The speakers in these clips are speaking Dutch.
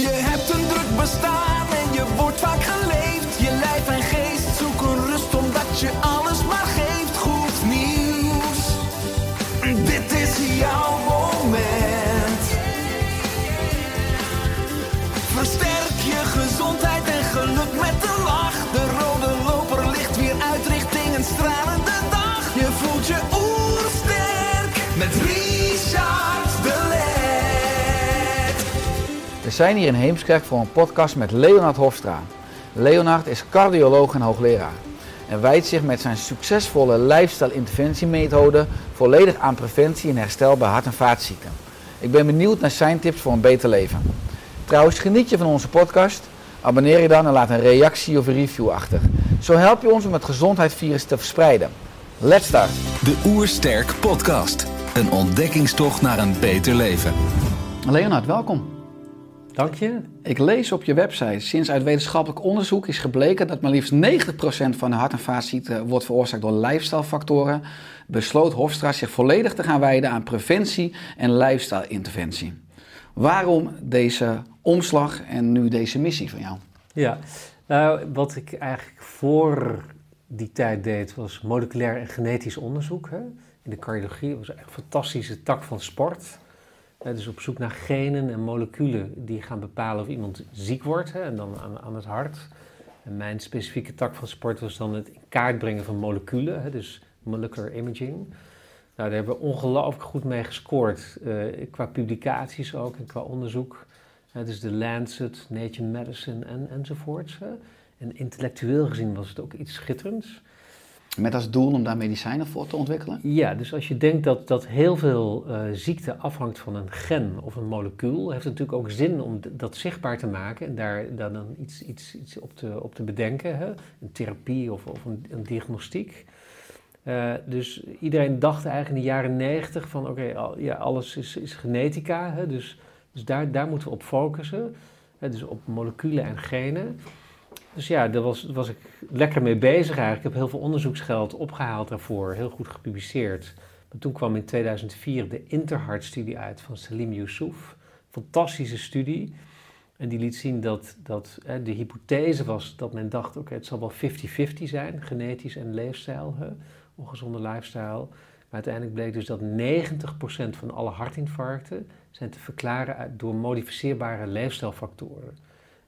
Je hebt een druk bestaan en je wordt vaak geleefd. Je lijf en geest zoeken rust omdat je We zijn hier in Heemskerk voor een podcast met Leonard Hofstra. Leonard is cardioloog en hoogleraar en wijdt zich met zijn succesvolle lifestyle-interventiemethode volledig aan preventie en herstel bij hart- en vaatziekten. Ik ben benieuwd naar zijn tips voor een beter leven. Trouwens, geniet je van onze podcast? Abonneer je dan en laat een reactie of een review achter. Zo help je ons om het gezondheidsvirus te verspreiden. Let's start! De Oersterk Podcast. Een ontdekkingstocht naar een beter leven. Leonard, welkom. Dank je. Ik lees op je website, sinds uit wetenschappelijk onderzoek is gebleken dat maar liefst 90% van de hart- en vaatziekten wordt veroorzaakt door lifestylefactoren, besloot Hofstra zich volledig te gaan wijden aan preventie en lifestyle-interventie. Waarom deze omslag en nu deze missie van jou? Ja, nou, wat ik eigenlijk voor die tijd deed was moleculair en genetisch onderzoek hè, in de cardiologie. Was een fantastische tak van sport. Dus op zoek naar genen en moleculen die gaan bepalen of iemand ziek wordt hè, en dan aan, aan het hart. En mijn specifieke tak van sport was dan het in kaart brengen van moleculen, hè, dus molecular imaging. Nou, daar hebben we ongelooflijk goed mee gescoord, eh, qua publicaties ook en qua onderzoek. Uh, dus de Lancet, Nature Medicine en, enzovoorts. Hè. En intellectueel gezien was het ook iets schitterends. Met als doel om daar medicijnen voor te ontwikkelen? Ja, dus als je denkt dat, dat heel veel uh, ziekte afhangt van een gen of een molecuul, heeft het natuurlijk ook zin om dat zichtbaar te maken en daar, dan iets, iets, iets op, te, op te bedenken. Hè? Een therapie of, of een, een diagnostiek. Uh, dus iedereen dacht eigenlijk in de jaren negentig van oké, ja, alles is, is genetica, hè? dus, dus daar, daar moeten we op focussen. Hè? Dus op moleculen en genen. Dus ja, daar was, was ik lekker mee bezig eigenlijk. Ik heb heel veel onderzoeksgeld opgehaald daarvoor, heel goed gepubliceerd. Maar toen kwam in 2004 de Interheart-studie uit van Salim Youssouf. Fantastische studie. En die liet zien dat, dat hè, de hypothese was dat men dacht, oké, het zal wel 50-50 zijn, genetisch en leefstijl, hè, ongezonde lifestyle. Maar uiteindelijk bleek dus dat 90% van alle hartinfarcten zijn te verklaren door modificeerbare leefstijlfactoren.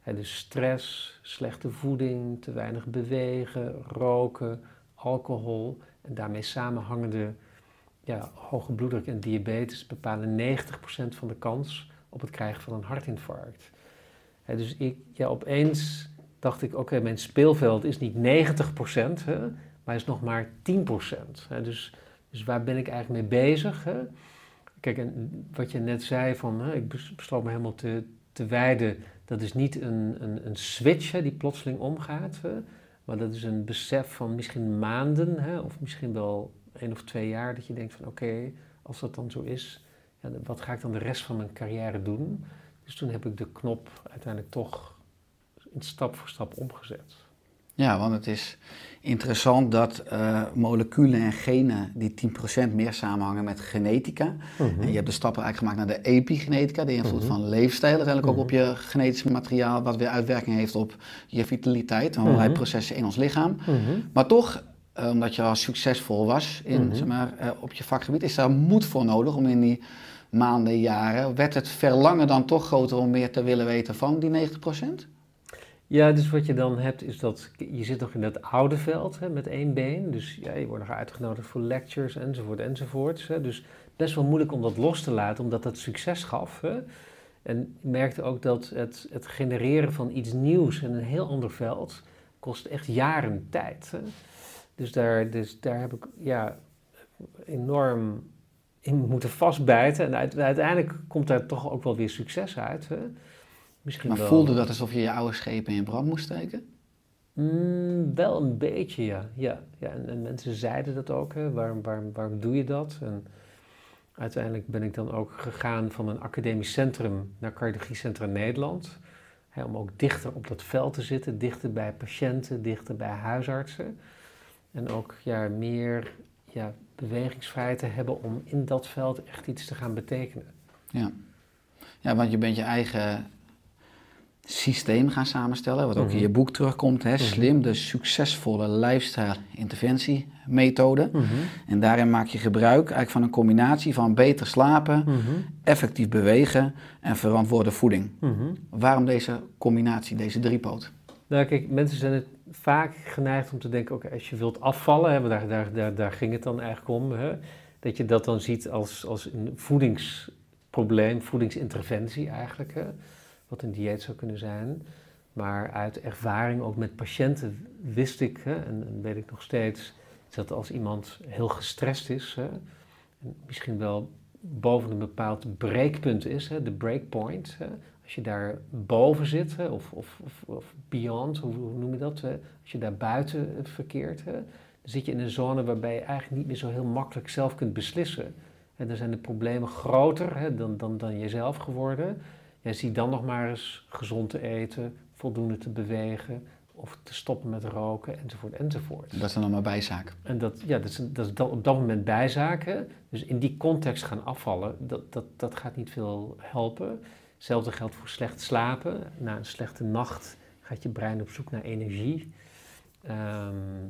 Dus stress, slechte voeding, te weinig bewegen, roken, alcohol en daarmee samenhangende ja, hoge bloeddruk en diabetes bepalen 90% van de kans op het krijgen van een hartinfarct. Dus ik, ja, opeens dacht ik, oké, mijn speelveld is niet 90%, hè, maar is nog maar 10%. Hè. Dus, dus waar ben ik eigenlijk mee bezig? Kijk, en wat je net zei, van, ik besloot me helemaal te, te wijden dat is niet een, een, een switch die plotseling omgaat, hè, maar dat is een besef van misschien maanden hè, of misschien wel één of twee jaar dat je denkt van oké, als dat dan zo is, ja, wat ga ik dan de rest van mijn carrière doen? Dus toen heb ik de knop uiteindelijk toch stap voor stap omgezet. Ja, want het is interessant dat uh, moleculen en genen die 10% meer samenhangen met genetica. Mm -hmm. En je hebt de stappen eigenlijk gemaakt naar de epigenetica, de invloed mm -hmm. van leefstijl, uiteindelijk ook op je genetisch materiaal, wat weer uitwerking heeft op je vitaliteit en allerlei processen in ons lichaam. Maar toch, uh, omdat je al succesvol was in, zeg maar, uh, op je vakgebied, is daar moed voor nodig om in die maanden, jaren, werd het verlangen dan toch groter om meer te willen weten van die 90%? Ja, dus wat je dan hebt is dat je zit nog in dat oude veld hè, met één been. Dus ja, je wordt nog uitgenodigd voor lectures enzovoort enzovoort. Dus best wel moeilijk om dat los te laten, omdat dat succes gaf. Hè. En je merkte ook dat het, het genereren van iets nieuws in een heel ander veld kost echt jaren tijd. Hè. Dus, daar, dus daar heb ik ja, enorm in moeten vastbijten. En uiteindelijk komt daar toch ook wel weer succes uit. Hè. Misschien Maar wel. voelde dat alsof je je oude schepen in brand moest steken? Mm, wel een beetje, ja. ja, ja en, en mensen zeiden dat ook. Hè. Waarom, waarom, waarom doe je dat? En uiteindelijk ben ik dan ook gegaan van een academisch centrum naar Cardiologiecentrum Nederland. Hè, om ook dichter op dat veld te zitten, dichter bij patiënten, dichter bij huisartsen. En ook ja, meer ja, bewegingsvrijheid te hebben om in dat veld echt iets te gaan betekenen. Ja. ja, want je bent je eigen systeem gaan samenstellen, wat ook in Mhm. je boek terugkomt. Hè? Slim, de succesvolle lifestyle interventiemethode. En daarin maak je gebruik eigenlijk van een combinatie van beter slapen, effectief bewegen en verantwoorde voeding. Mhm. Waarom deze combinatie, deze driepoot? Nou, kijk, mensen zijn het vaak geneigd om te denken: oké, als je wilt afvallen, hè, daar, daar, daar, daar ging het dan eigenlijk om, hè, dat je dat dan ziet als, als een voedingsprobleem, voedingsinterventie eigenlijk, hè, wat een dieet zou kunnen zijn. Maar uit ervaring ook met patiënten wist ik, hè, en, weet ik nog steeds, dat als iemand heel gestrest is, hè, en misschien wel boven een bepaald breekpunt is, hè, de breakpoint, als je daar boven zit, of, of, of, beyond, hoe, noem je dat? als je daar buiten verkeert, dan zit je in een zone waarbij je eigenlijk niet meer zo heel makkelijk zelf kunt beslissen. En dan zijn de problemen groter dan, dan, dan jezelf geworden. Ja, zie dan nog maar eens gezond te eten, voldoende te bewegen, of te stoppen met roken, enzovoort, enzovoort. Dat is dan allemaal bijzaak. En dat, ja, dat is, dat is op dat moment bijzaken. Dus in die context gaan afvallen, dat, dat, dat gaat niet veel helpen. Hetzelfde geldt voor slecht slapen. Na een slechte nacht gaat je brein op zoek naar energie. Ehm,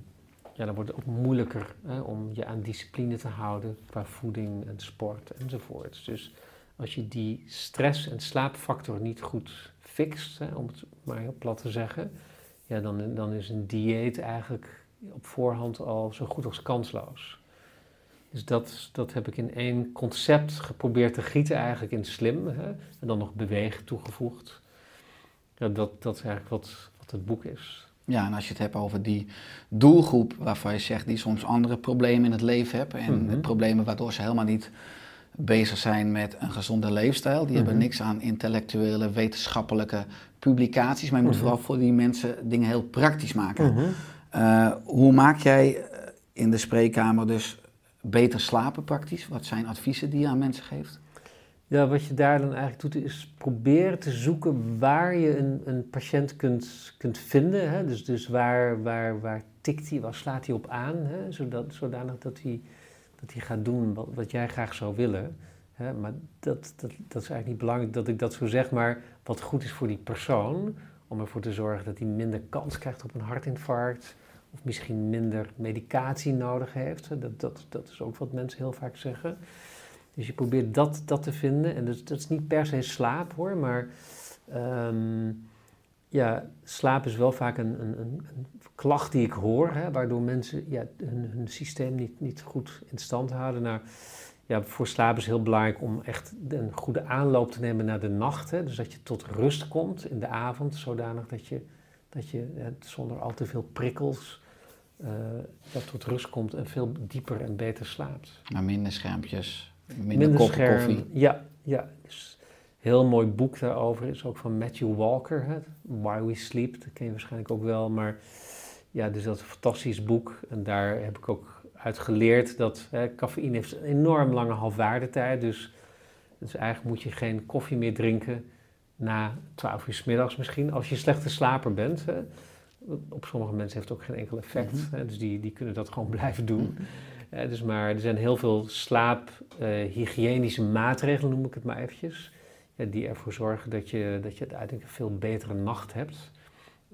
ja, dan wordt het ook moeilijker hè, om je aan discipline te houden qua voeding en sport enzovoort. Dus als je die stress- en slaapfactor niet goed fixt, hè, om het maar heel plat te zeggen, ja, dan, dan is een dieet eigenlijk op voorhand al zo goed als kansloos. Dus dat, dat heb ik in één concept geprobeerd te gieten, eigenlijk in slim. Hè? En dan nog bewegen toegevoegd. Ja, dat, dat is eigenlijk wat, wat het boek is. Ja, en als je het hebt over die doelgroep waarvan je zegt die soms andere problemen in het leven hebben en Mhm. problemen waardoor ze helemaal niet bezig zijn met een gezonde leefstijl. Die hebben Mhm. niks aan intellectuele, wetenschappelijke publicaties, maar je moet Mhm. vooral voor die mensen dingen heel praktisch maken. Eh, hoe maak jij eh, in de spreekkamer dus beter slapen praktisch? Wat zijn adviezen die je aan mensen geeft? Ja, wat je daar dan eigenlijk doet, is proberen te zoeken waar je een, een patiënt kunt, kunt vinden. Hè? Dus, dus waar, waar, waar tikt hij, waar slaat hij op aan, hè? Zodat, zodanig dat hij, dat hij gaat doen wat, jij graag zou willen. Hè? Maar dat, dat, dat is eigenlijk niet belangrijk dat ik dat zo zeg, maar wat goed is voor die persoon, om ervoor te zorgen dat hij minder kans krijgt op een hartinfarct, of misschien minder medicatie nodig heeft. Dat, dat, dat is ook wat mensen heel vaak zeggen. Dus je probeert dat, dat te vinden. En dat, dat is niet per se slaap hoor, maar ehm, ja, slaap is wel vaak een, een, een, een klacht die ik hoor, hè, waardoor mensen ja, hun, hun systeem niet, niet goed in stand houden. Nou, ja, voor slaap is heel belangrijk om echt een goede aanloop te nemen naar de nacht. Hè, dus dat je tot rust komt in de avond, zodanig dat je, dat je zonder al te veel prikkels ja, tot rust komt en veel dieper en beter slaapt. Maar minder schermpjes, minder, scherm. koffie. Ja, ja. Dus heel mooi boek daarover is ook van Matthew Walker, hè? Why We Sleep. Dat ken je waarschijnlijk ook wel. Maar ja, dus dat is een fantastisch boek. En daar heb ik ook uit geleerd dat hè, cafeïne heeft een enorm lange halfwaardetijd. Dus, dus eigenlijk moet je geen koffie meer drinken na 12 uur 's middags misschien, als je slechte slaper bent. Hè. Op sommige mensen heeft het ook geen enkel effect. Mhm. hè, dus die, die kunnen dat gewoon blijven doen. Eh, dus maar er zijn heel veel slaaphygiënische maatregelen, noem ik het maar eventjes. Ja, die ervoor zorgen dat je, dat je uiteindelijk een veel betere nacht hebt.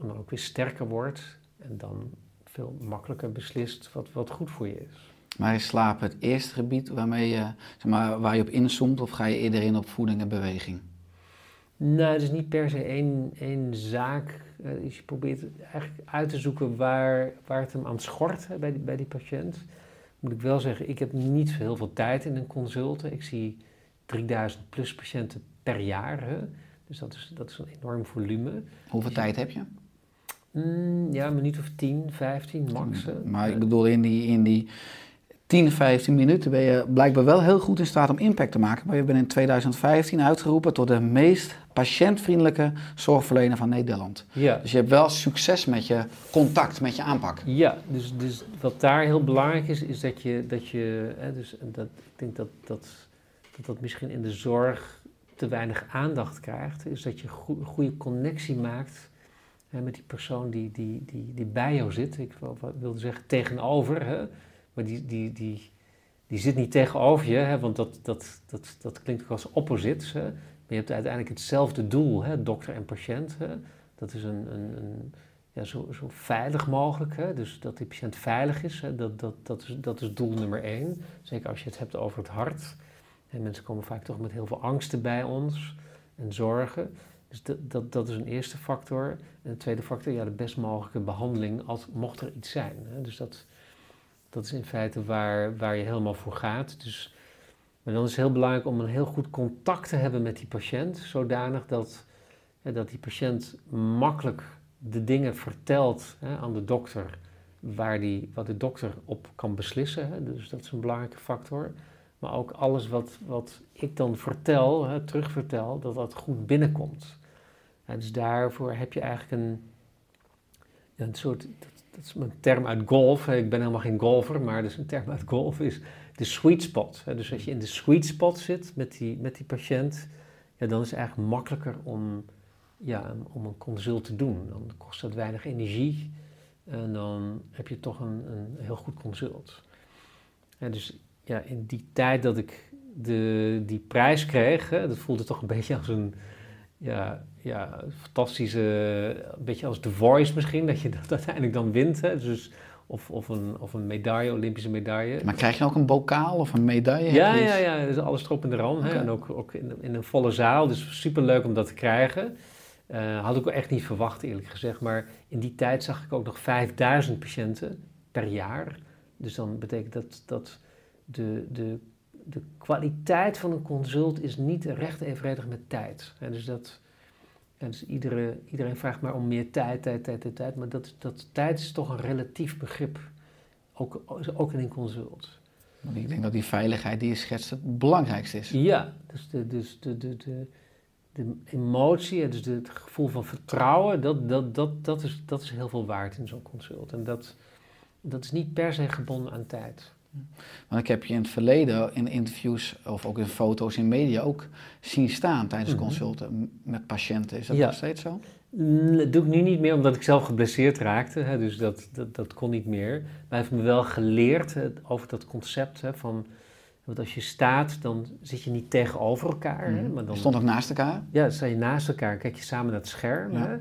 En dan ook weer sterker wordt. En dan veel makkelijker beslist wat, wat goed voor je is. Maar is slaap het eerste gebied waarmee je, zeg maar, waar je op inzoomt of ga je eerder in op voeding en beweging? Nou, het is niet per se één, één zaak. Eh, dus je probeert eigenlijk uit te zoeken waar, waar het hem aan schort hè, bij, die, bij die patiënt. Moet ik wel zeggen, ik heb niet heel veel tijd in een consult. Ik zie 3000 plus patiënten per jaar. Hè. Dus dat is, dat is een enorm volume. Hoeveel Ja. tijd heb je? Mm, ja, een minuut of 10, 15 max. hè. Maar ik bedoel in die, in die 10, 15 minuten ben je blijkbaar wel heel goed in staat om impact te maken. Maar je bent in 2015 uitgeroepen tot de meest patiëntvriendelijke zorgverlener van Nederland. Ja. Dus je hebt wel succes met je contact, met je aanpak. Ja, dus, dus wat daar heel belangrijk is, is dat je, dat je hè, dus dat, ik denk dat dat, dat dat misschien in de zorg te weinig aandacht krijgt, is dat je een goede connectie maakt hè, met die persoon die, die, die, die bij jou zit. Ik wilde zeggen tegenover, hè, maar die, die, die, die zit niet tegenover je, hè, want dat, dat, dat, dat klinkt ook als opposites. Hè. Maar je hebt uiteindelijk hetzelfde doel, hè, dokter en patiënt. Hè. Dat is een, een, een ja, zo, zo, veilig mogelijk. Hè. Dus dat die patiënt veilig is. Dat, dat, dat, is, dat is doel nummer één. Zeker als je het hebt over het hart. En mensen komen vaak toch met heel veel angsten bij ons en zorgen. Dus dat, dat, dat is een eerste factor. En de tweede factor, ja, de best mogelijke behandeling als mocht er iets zijn. Hè. Dus dat, dat is in feite waar, waar je helemaal voor gaat. Dus, maar dan is het heel belangrijk om een heel goed contact te hebben met die patiënt, zodanig dat, dat die patiënt makkelijk de dingen vertelt hè, aan de dokter waar die, wat de dokter op kan beslissen. Hè. Dus dat is een belangrijke factor. Maar ook alles wat, wat ik dan vertel, hè, terugvertel, dat dat goed binnenkomt. dus daarvoor heb je eigenlijk een, een soort, dat is een term uit golf. Ik ben helemaal geen golfer, maar dus een term uit golf is de sweet spot. Dus als je in de sweet spot zit met die, met die patiënt, ja, dan is het eigenlijk makkelijker om, ja, om een consult te doen. Dan kost het weinig energie en dan heb je toch een, een heel goed consult. Dus ja, in die tijd dat ik de, die prijs kreeg, hè, dat voelde toch een beetje als een ja, ja, fantastische, een beetje als The Voice misschien, dat je dat uiteindelijk dan wint. Hè? Dus, of, of, een, of een medaille, Olympische medaille. Maar krijg je ook een bokaal of een medaille? Ja, ja, ja, dus alles erop en eraan. Okay. Hè? En ook, ook in, in, een volle zaal, dus super leuk om dat te krijgen. Uh, had ik ook echt niet verwacht, eerlijk gezegd. Maar in die tijd zag ik ook nog 5000 patiënten per jaar. Dus dan betekent dat dat de, de de kwaliteit van een consult is niet recht evenredig met tijd. En dus dat, dus iedere, iedereen vraagt maar om meer tijd, tijd, tijd, tijd, tijd. Maar dat, dat tijd is toch een relatief begrip, ook, ook in een consult. Ik denk dat die veiligheid die je schetst het belangrijkste is. Ja, dus de, dus de, de, de, de emotie, dus het gevoel van vertrouwen, dat, dat, dat, dat, is, dat is heel veel waard in zo'n consult. En dat, dat is niet per se gebonden aan tijd. Want ik heb je in het verleden in interviews of ook in foto's in media ook zien staan tijdens mm consulten met patiënten. Is dat nog steeds zo? Dat doe ik nu niet meer omdat ik zelf geblesseerd raakte, hè, dus dat, dat, dat kon niet meer. Maar hij heeft me wel geleerd hè, over dat concept hè, van, want als je staat, dan zit je niet tegenover elkaar. Hè, maar dan, je stond ook naast elkaar? Ja, dan sta je naast elkaar, kijk je samen naar het scherm. Hè,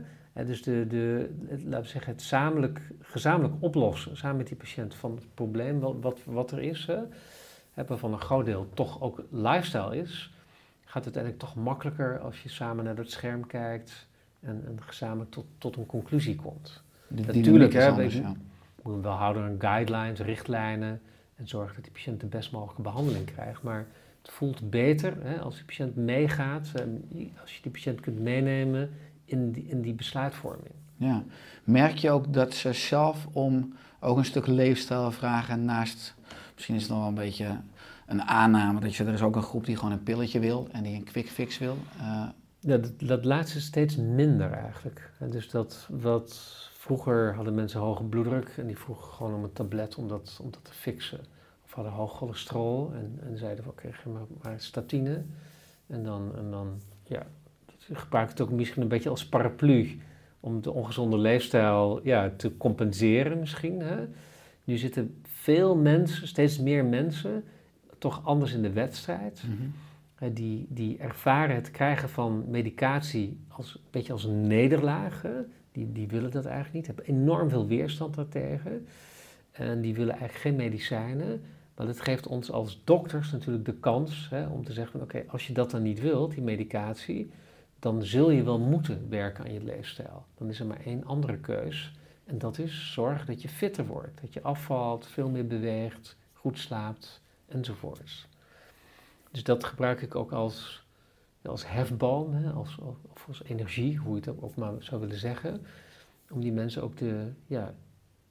dus de, de, laten we zeggen, het gezamenlijk, gezamenlijk oplossen, samen met die patiënt van het probleem wat, wat, wat er is, hè, waarvan een groot deel toch ook lifestyle is, gaat het uiteindelijk toch makkelijker als je samen naar dat scherm kijkt en, en gezamenlijk tot, tot een conclusie komt. Natuurlijk, hè, anders, je, ja. moet wel houden aan guidelines, richtlijnen en zorgen dat die patiënt de best mogelijke behandeling krijgt. Maar het voelt beter hè, als die patiënt meegaat, als je die patiënt kunt meenemen in die, in die besluitvorming. Ja. Merk je ook dat ze zelf om ook een stuk leefstijl vragen naast, misschien is het nog wel een beetje een aanname, dat je, er is ook een groep die gewoon een pilletje wil en die een quick fix wil. Uh, ja, dat, dat laatste steeds minder eigenlijk. Dus dat wat vroeger hadden mensen hoge bloeddruk en die vroegen gewoon om een tablet om dat, om dat te fixen. Of hadden hoog cholesterol en, en zeiden van oké, okay, maar, maar statine. En dan, en dan ja, gebruik het ook misschien een beetje als paraplu om de ongezonde leefstijl ja, te compenseren misschien. Hè. Nu zitten veel mensen, steeds meer mensen, toch anders in de wedstrijd. Mhm. die, die ervaren het krijgen van medicatie als, een beetje als een nederlaag. Die, die willen dat eigenlijk niet, hebben enorm veel weerstand daartegen. En die willen eigenlijk geen medicijnen. Maar dat geeft ons als dokters natuurlijk de kans hè, om te zeggen oké, als je dat dan niet wilt, die medicatie, dan zul je wel moeten werken aan je leefstijl. Dan is er maar één andere keus. En dat is zorg dat je fitter wordt. Dat je afvalt, veel meer beweegt, goed slaapt enzovoorts. Dus dat gebruik ik ook als, als hefboom, hè, als, of als energie, hoe je het ook maar zou willen zeggen. Om die mensen ook de, ja,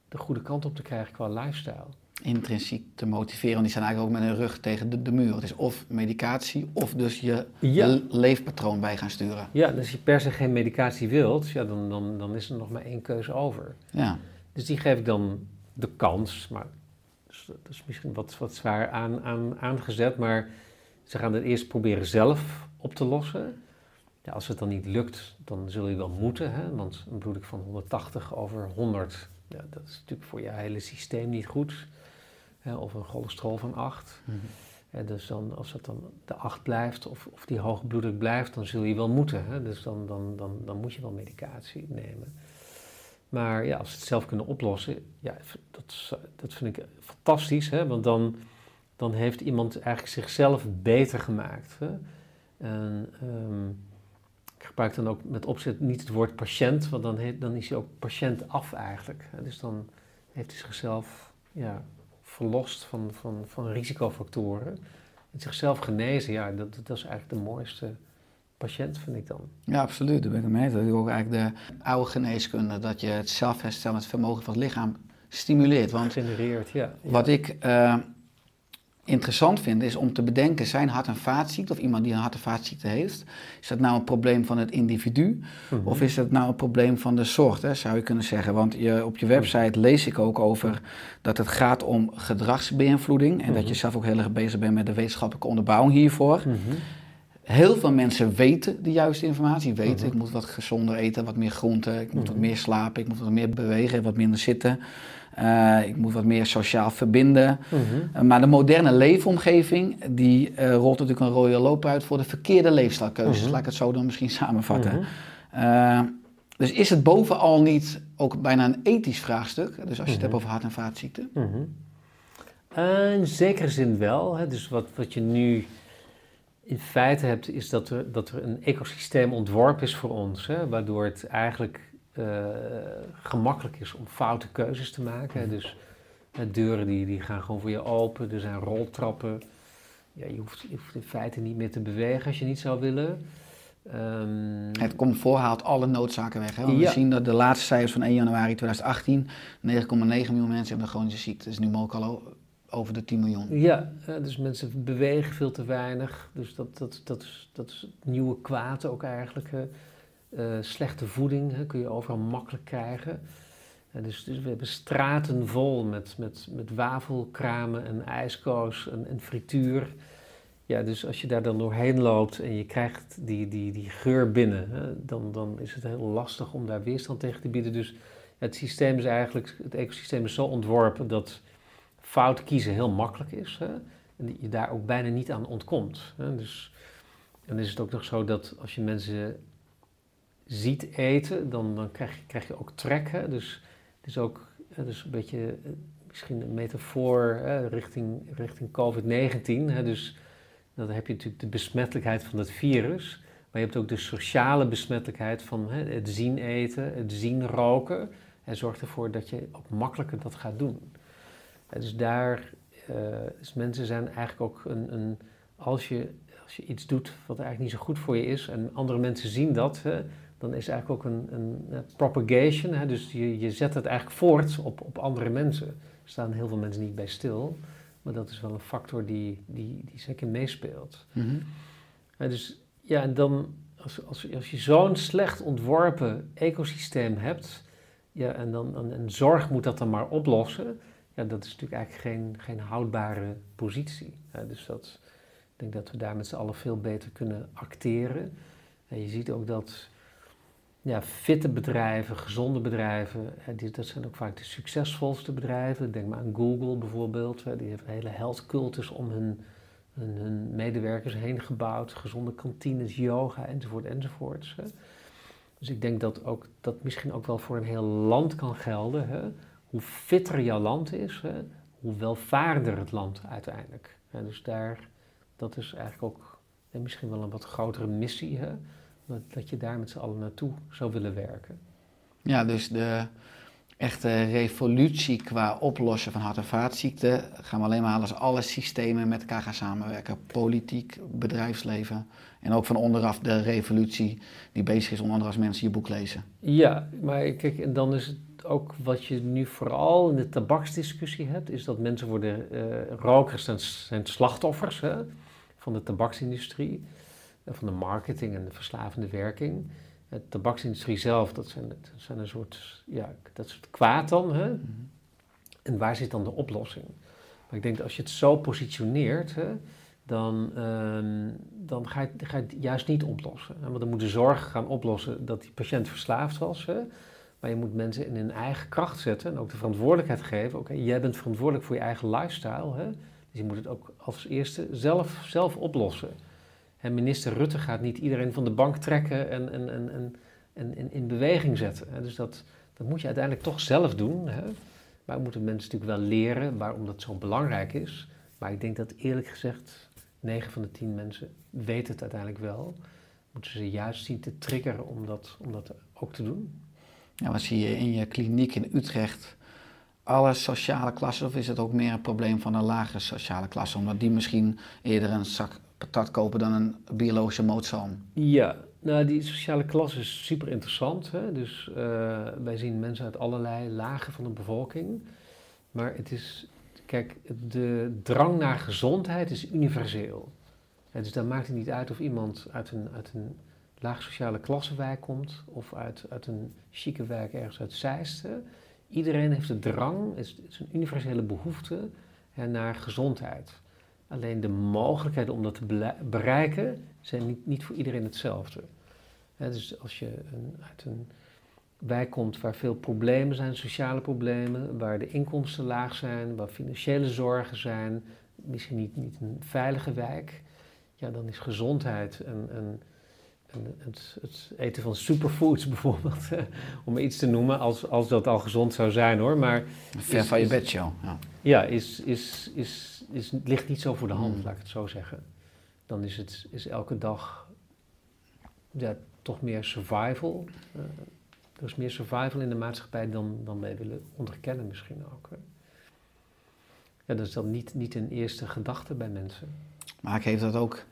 de goede kant op te krijgen qua lifestyle. Intrinsiek te motiveren. Want die staan eigenlijk ook met hun rug tegen de, de muur. Het is of medicatie of dus je Ja. leefpatroon bij gaan sturen. Ja, dus als je per se geen medicatie wilt, ja, dan, dan, dan is er nog maar één keuze over. Ja, Dus die geef ik dan de kans, maar dat is misschien wat, wat zwaar aan, aan, aangezet, maar ze gaan het eerst proberen zelf op te lossen. Ja, als het dan niet lukt, dan zul je wel moeten, hè? want een bloeddruk van 180 over 100, ja, dat is natuurlijk voor je hele systeem niet goed. Hè? Of een cholesterol van 8. Ja, dus dan, als het dan de 8 blijft of, of die hoge bloeddruk blijft, dan zul je wel moeten. Hè? Dus dan, dan, dan, dan moet je wel medicatie nemen. Maar ja, als ze het zelf kunnen oplossen, ja, dat, dat vind ik fantastisch. Hè? Want dan, dan heeft iemand eigenlijk zichzelf beter gemaakt. Hè? En, ehm, ik gebruik dan ook met opzet niet het woord patiënt, want dan, heet, dan is hij ook patiënt af eigenlijk. Hè? Dus dan heeft hij zichzelf ja, verlost van, van, van risicofactoren. En zichzelf genezen, ja, dat, dat is eigenlijk de mooiste patiënt, vind ik dan. ja absoluut. Daar ben ik het mee. Dat is ook eigenlijk de oude geneeskunde. Dat je het zelfherstellend vermogen van het lichaam stimuleert. Want Genereert, ja. ja. Wat ik eh, interessant vind is om te bedenken, zijn hart- en vaatziekte of iemand die een hart- en vaatziekte heeft, is dat nou een probleem van het individu Mhm. of is dat nou een probleem van de soort, hè, zou je kunnen zeggen. Want je, op je website lees ik ook over dat het gaat om gedragsbeïnvloeding en dat je Mhm. zelf ook heel erg bezig bent met de wetenschappelijke onderbouwing hiervoor. Mhm. Heel veel mensen weten de juiste informatie. Weten, ik moet wat gezonder eten, wat meer groenten, ik moet wat meer slapen, ik moet wat meer bewegen, wat minder zitten. Eh, ik moet wat meer sociaal verbinden. Mhm. Uh, maar de moderne leefomgeving, die eh, rolt natuurlijk een rode loop uit voor de verkeerde leefstijlkeuzes. Mhm. Laat ik het zo dan misschien samenvatten. Mhm. Dus is het bovenal niet ook bijna een ethisch vraagstuk? Dus als je het hebt over hart- en vaatziekten. Eh, in zekere zin wel. Hè. Dus wat, wat je nu in feite hebt, is dat er, dat er een ecosysteem ontworpen is voor ons. Hè, waardoor het eigenlijk eh, gemakkelijk is om foute keuzes te maken. hè. Dus eh, deuren die, die gaan gewoon voor je open. Er zijn roltrappen. Ja, je, hoeft, je hoeft in feite niet meer te bewegen als je niet zou willen. Ehm, Het comfort haalt alle noodzaken weg. Hè? Want Ja. We zien dat de laatste cijfers van 1 januari 2018, 9,9 miljoen mensen hebben een chronische ziekte. Dat is nu mogelijk al over de 10 miljoen. Ja, eh, dus mensen bewegen veel te weinig. Dus dat, dat, dat, is, dat is het nieuwe kwaad ook eigenlijk. Eh, slechte voeding hè, kun je overal makkelijk krijgen. Eh, dus, dus we hebben straten vol met, met, met wafelkramen en ijskoos en, frituur. Ja, dus als je daar dan doorheen loopt en je krijgt die, die, die geur binnen, hè, dan, dan is het heel lastig om daar weerstand tegen te bieden. Dus het systeem is eigenlijk, het ecosysteem is zo ontworpen dat fout kiezen heel makkelijk is. Hè? En je daar ook bijna niet aan ontkomt. Hè? Dus, en dan is het ook nog zo dat als je mensen ziet eten, dan, dan krijg, je, krijg je ook trek. Hè? Dus het is ook dus een beetje eh, misschien een metafoor hè, richting, richting COVID-19. Hè? Dus dan heb je natuurlijk de besmettelijkheid van het virus. Maar je hebt ook de sociale besmettelijkheid van hè, het zien eten, het zien roken. En zorgt ervoor dat je ook makkelijker dat gaat doen. Dus daar, eh, dus mensen zijn eigenlijk ook een, een als, je, als je iets doet wat eigenlijk niet zo goed voor je is en andere mensen zien dat, hè, dan is eigenlijk ook een, een eh, propagation. Hè, dus je, je zet het eigenlijk voort op, op andere mensen. Er staan heel veel mensen niet bij stil, maar dat is wel een factor die, die, die zeker meespeelt. Ja, dus ja, en dan als, als, als je zo'n slecht ontworpen ecosysteem hebt, ja, en, dan, en, en zorg moet dat dan maar oplossen, ja, dat is natuurlijk eigenlijk geen, geen houdbare positie. Ja, dus dat, ik denk dat we daar met z'n allen veel beter kunnen acteren. En je ziet ook dat ja, fitte bedrijven, gezonde bedrijven, die, dat zijn ook vaak de succesvolste bedrijven. Denk maar aan Google bijvoorbeeld, die heeft een hele health cultus om hun, hun, medewerkers heen gebouwd. Gezonde kantines, yoga enzovoort enzovoorts. Hè. Dus ik denk dat ook, dat misschien ook wel voor een heel land kan gelden. Hè. Hoe fitter jouw land is, hè, hoe welvaarder het land uiteindelijk. Hè. Dus daar, dat is eigenlijk ook misschien wel een wat grotere missie. Hè. Dat, dat je daar met z'n allen naartoe zou willen werken. Ja, dus de echte revolutie qua oplossen van hart- en vaatziekten gaan we alleen maar halen als alle systemen met elkaar gaan samenwerken. Politiek, bedrijfsleven en ook van onderaf de revolutie die bezig is onder andere als mensen je boek lezen. Ja, maar kijk, en dan is het ook wat je nu vooral in de tabaksdiscussie hebt, is dat mensen worden, eh, rokers zijn, zijn slachtoffers hè, van de tabaksindustrie, van de marketing en de verslavende werking. De tabaksindustrie zelf, dat zijn, dat zijn een soort, ja, dat soort kwaad dan. Hè? En waar zit dan de oplossing? Maar ik denk dat als je het zo positioneert, hè, dan, ehm, dan ga, je, ga je het juist niet oplossen. Want dan moet de zorg gaan oplossen dat die patiënt verslaafd was. Hè? Maar je moet mensen in hun eigen kracht zetten en ook de verantwoordelijkheid geven. Oké, jij bent verantwoordelijk voor je eigen lifestyle. Hè? Dus je moet het ook als eerste zelf, zelf oplossen. Minister Rutte gaat niet iedereen van de bank trekken en, en, en, en, in beweging zetten. Dus dat, dat moet je uiteindelijk toch zelf doen. Hè? Maar we moeten mensen natuurlijk wel leren waarom dat zo belangrijk is. Maar ik denk dat eerlijk gezegd 9 van de 10 mensen weten het uiteindelijk wel. Moeten ze juist zien te triggeren om dat, om dat ook te doen. Ja, wat zie je in je kliniek in Utrecht? Alle sociale klassen, of is het ook meer een probleem van een lagere sociale klasse? Omdat die misschien eerder een zak patat kopen dan een biologische mootsalm? Ja, nou die sociale klasse is super interessant. Hè? Dus uh, wij zien mensen uit allerlei lagen van de bevolking. Maar het is, kijk, de drang naar gezondheid is universeel. Ja, dus dan maakt het niet uit of iemand uit een, uit een laag sociale klassewijk komt of uit, uit een chique wijk ergens uit Zeisten. Iedereen heeft de drang, het is, is een universele behoefte hè, naar gezondheid. Alleen de mogelijkheden om dat te bereiken zijn niet, niet voor iedereen hetzelfde. dus als je een, uit een wijk komt waar veel problemen zijn, sociale problemen, waar de inkomsten laag zijn, waar financiële zorgen zijn, misschien niet, niet een veilige wijk, ja, dan is gezondheid een het, het, eten van superfoods bijvoorbeeld, om iets te noemen, als, als dat al gezond zou zijn hoor. Maar Ver van je bedshow. Ja, ja is, is, is, is, ligt niet zo voor de hand, mm. laat ik het zo zeggen. Dan is, het, is elke dag ja, toch meer survival. Uh, er is meer survival in de maatschappij dan, dan wij willen onderkennen misschien ook. Ja, dat is dan niet, niet een eerste gedachte bij mensen. Maar ik heeft dat ook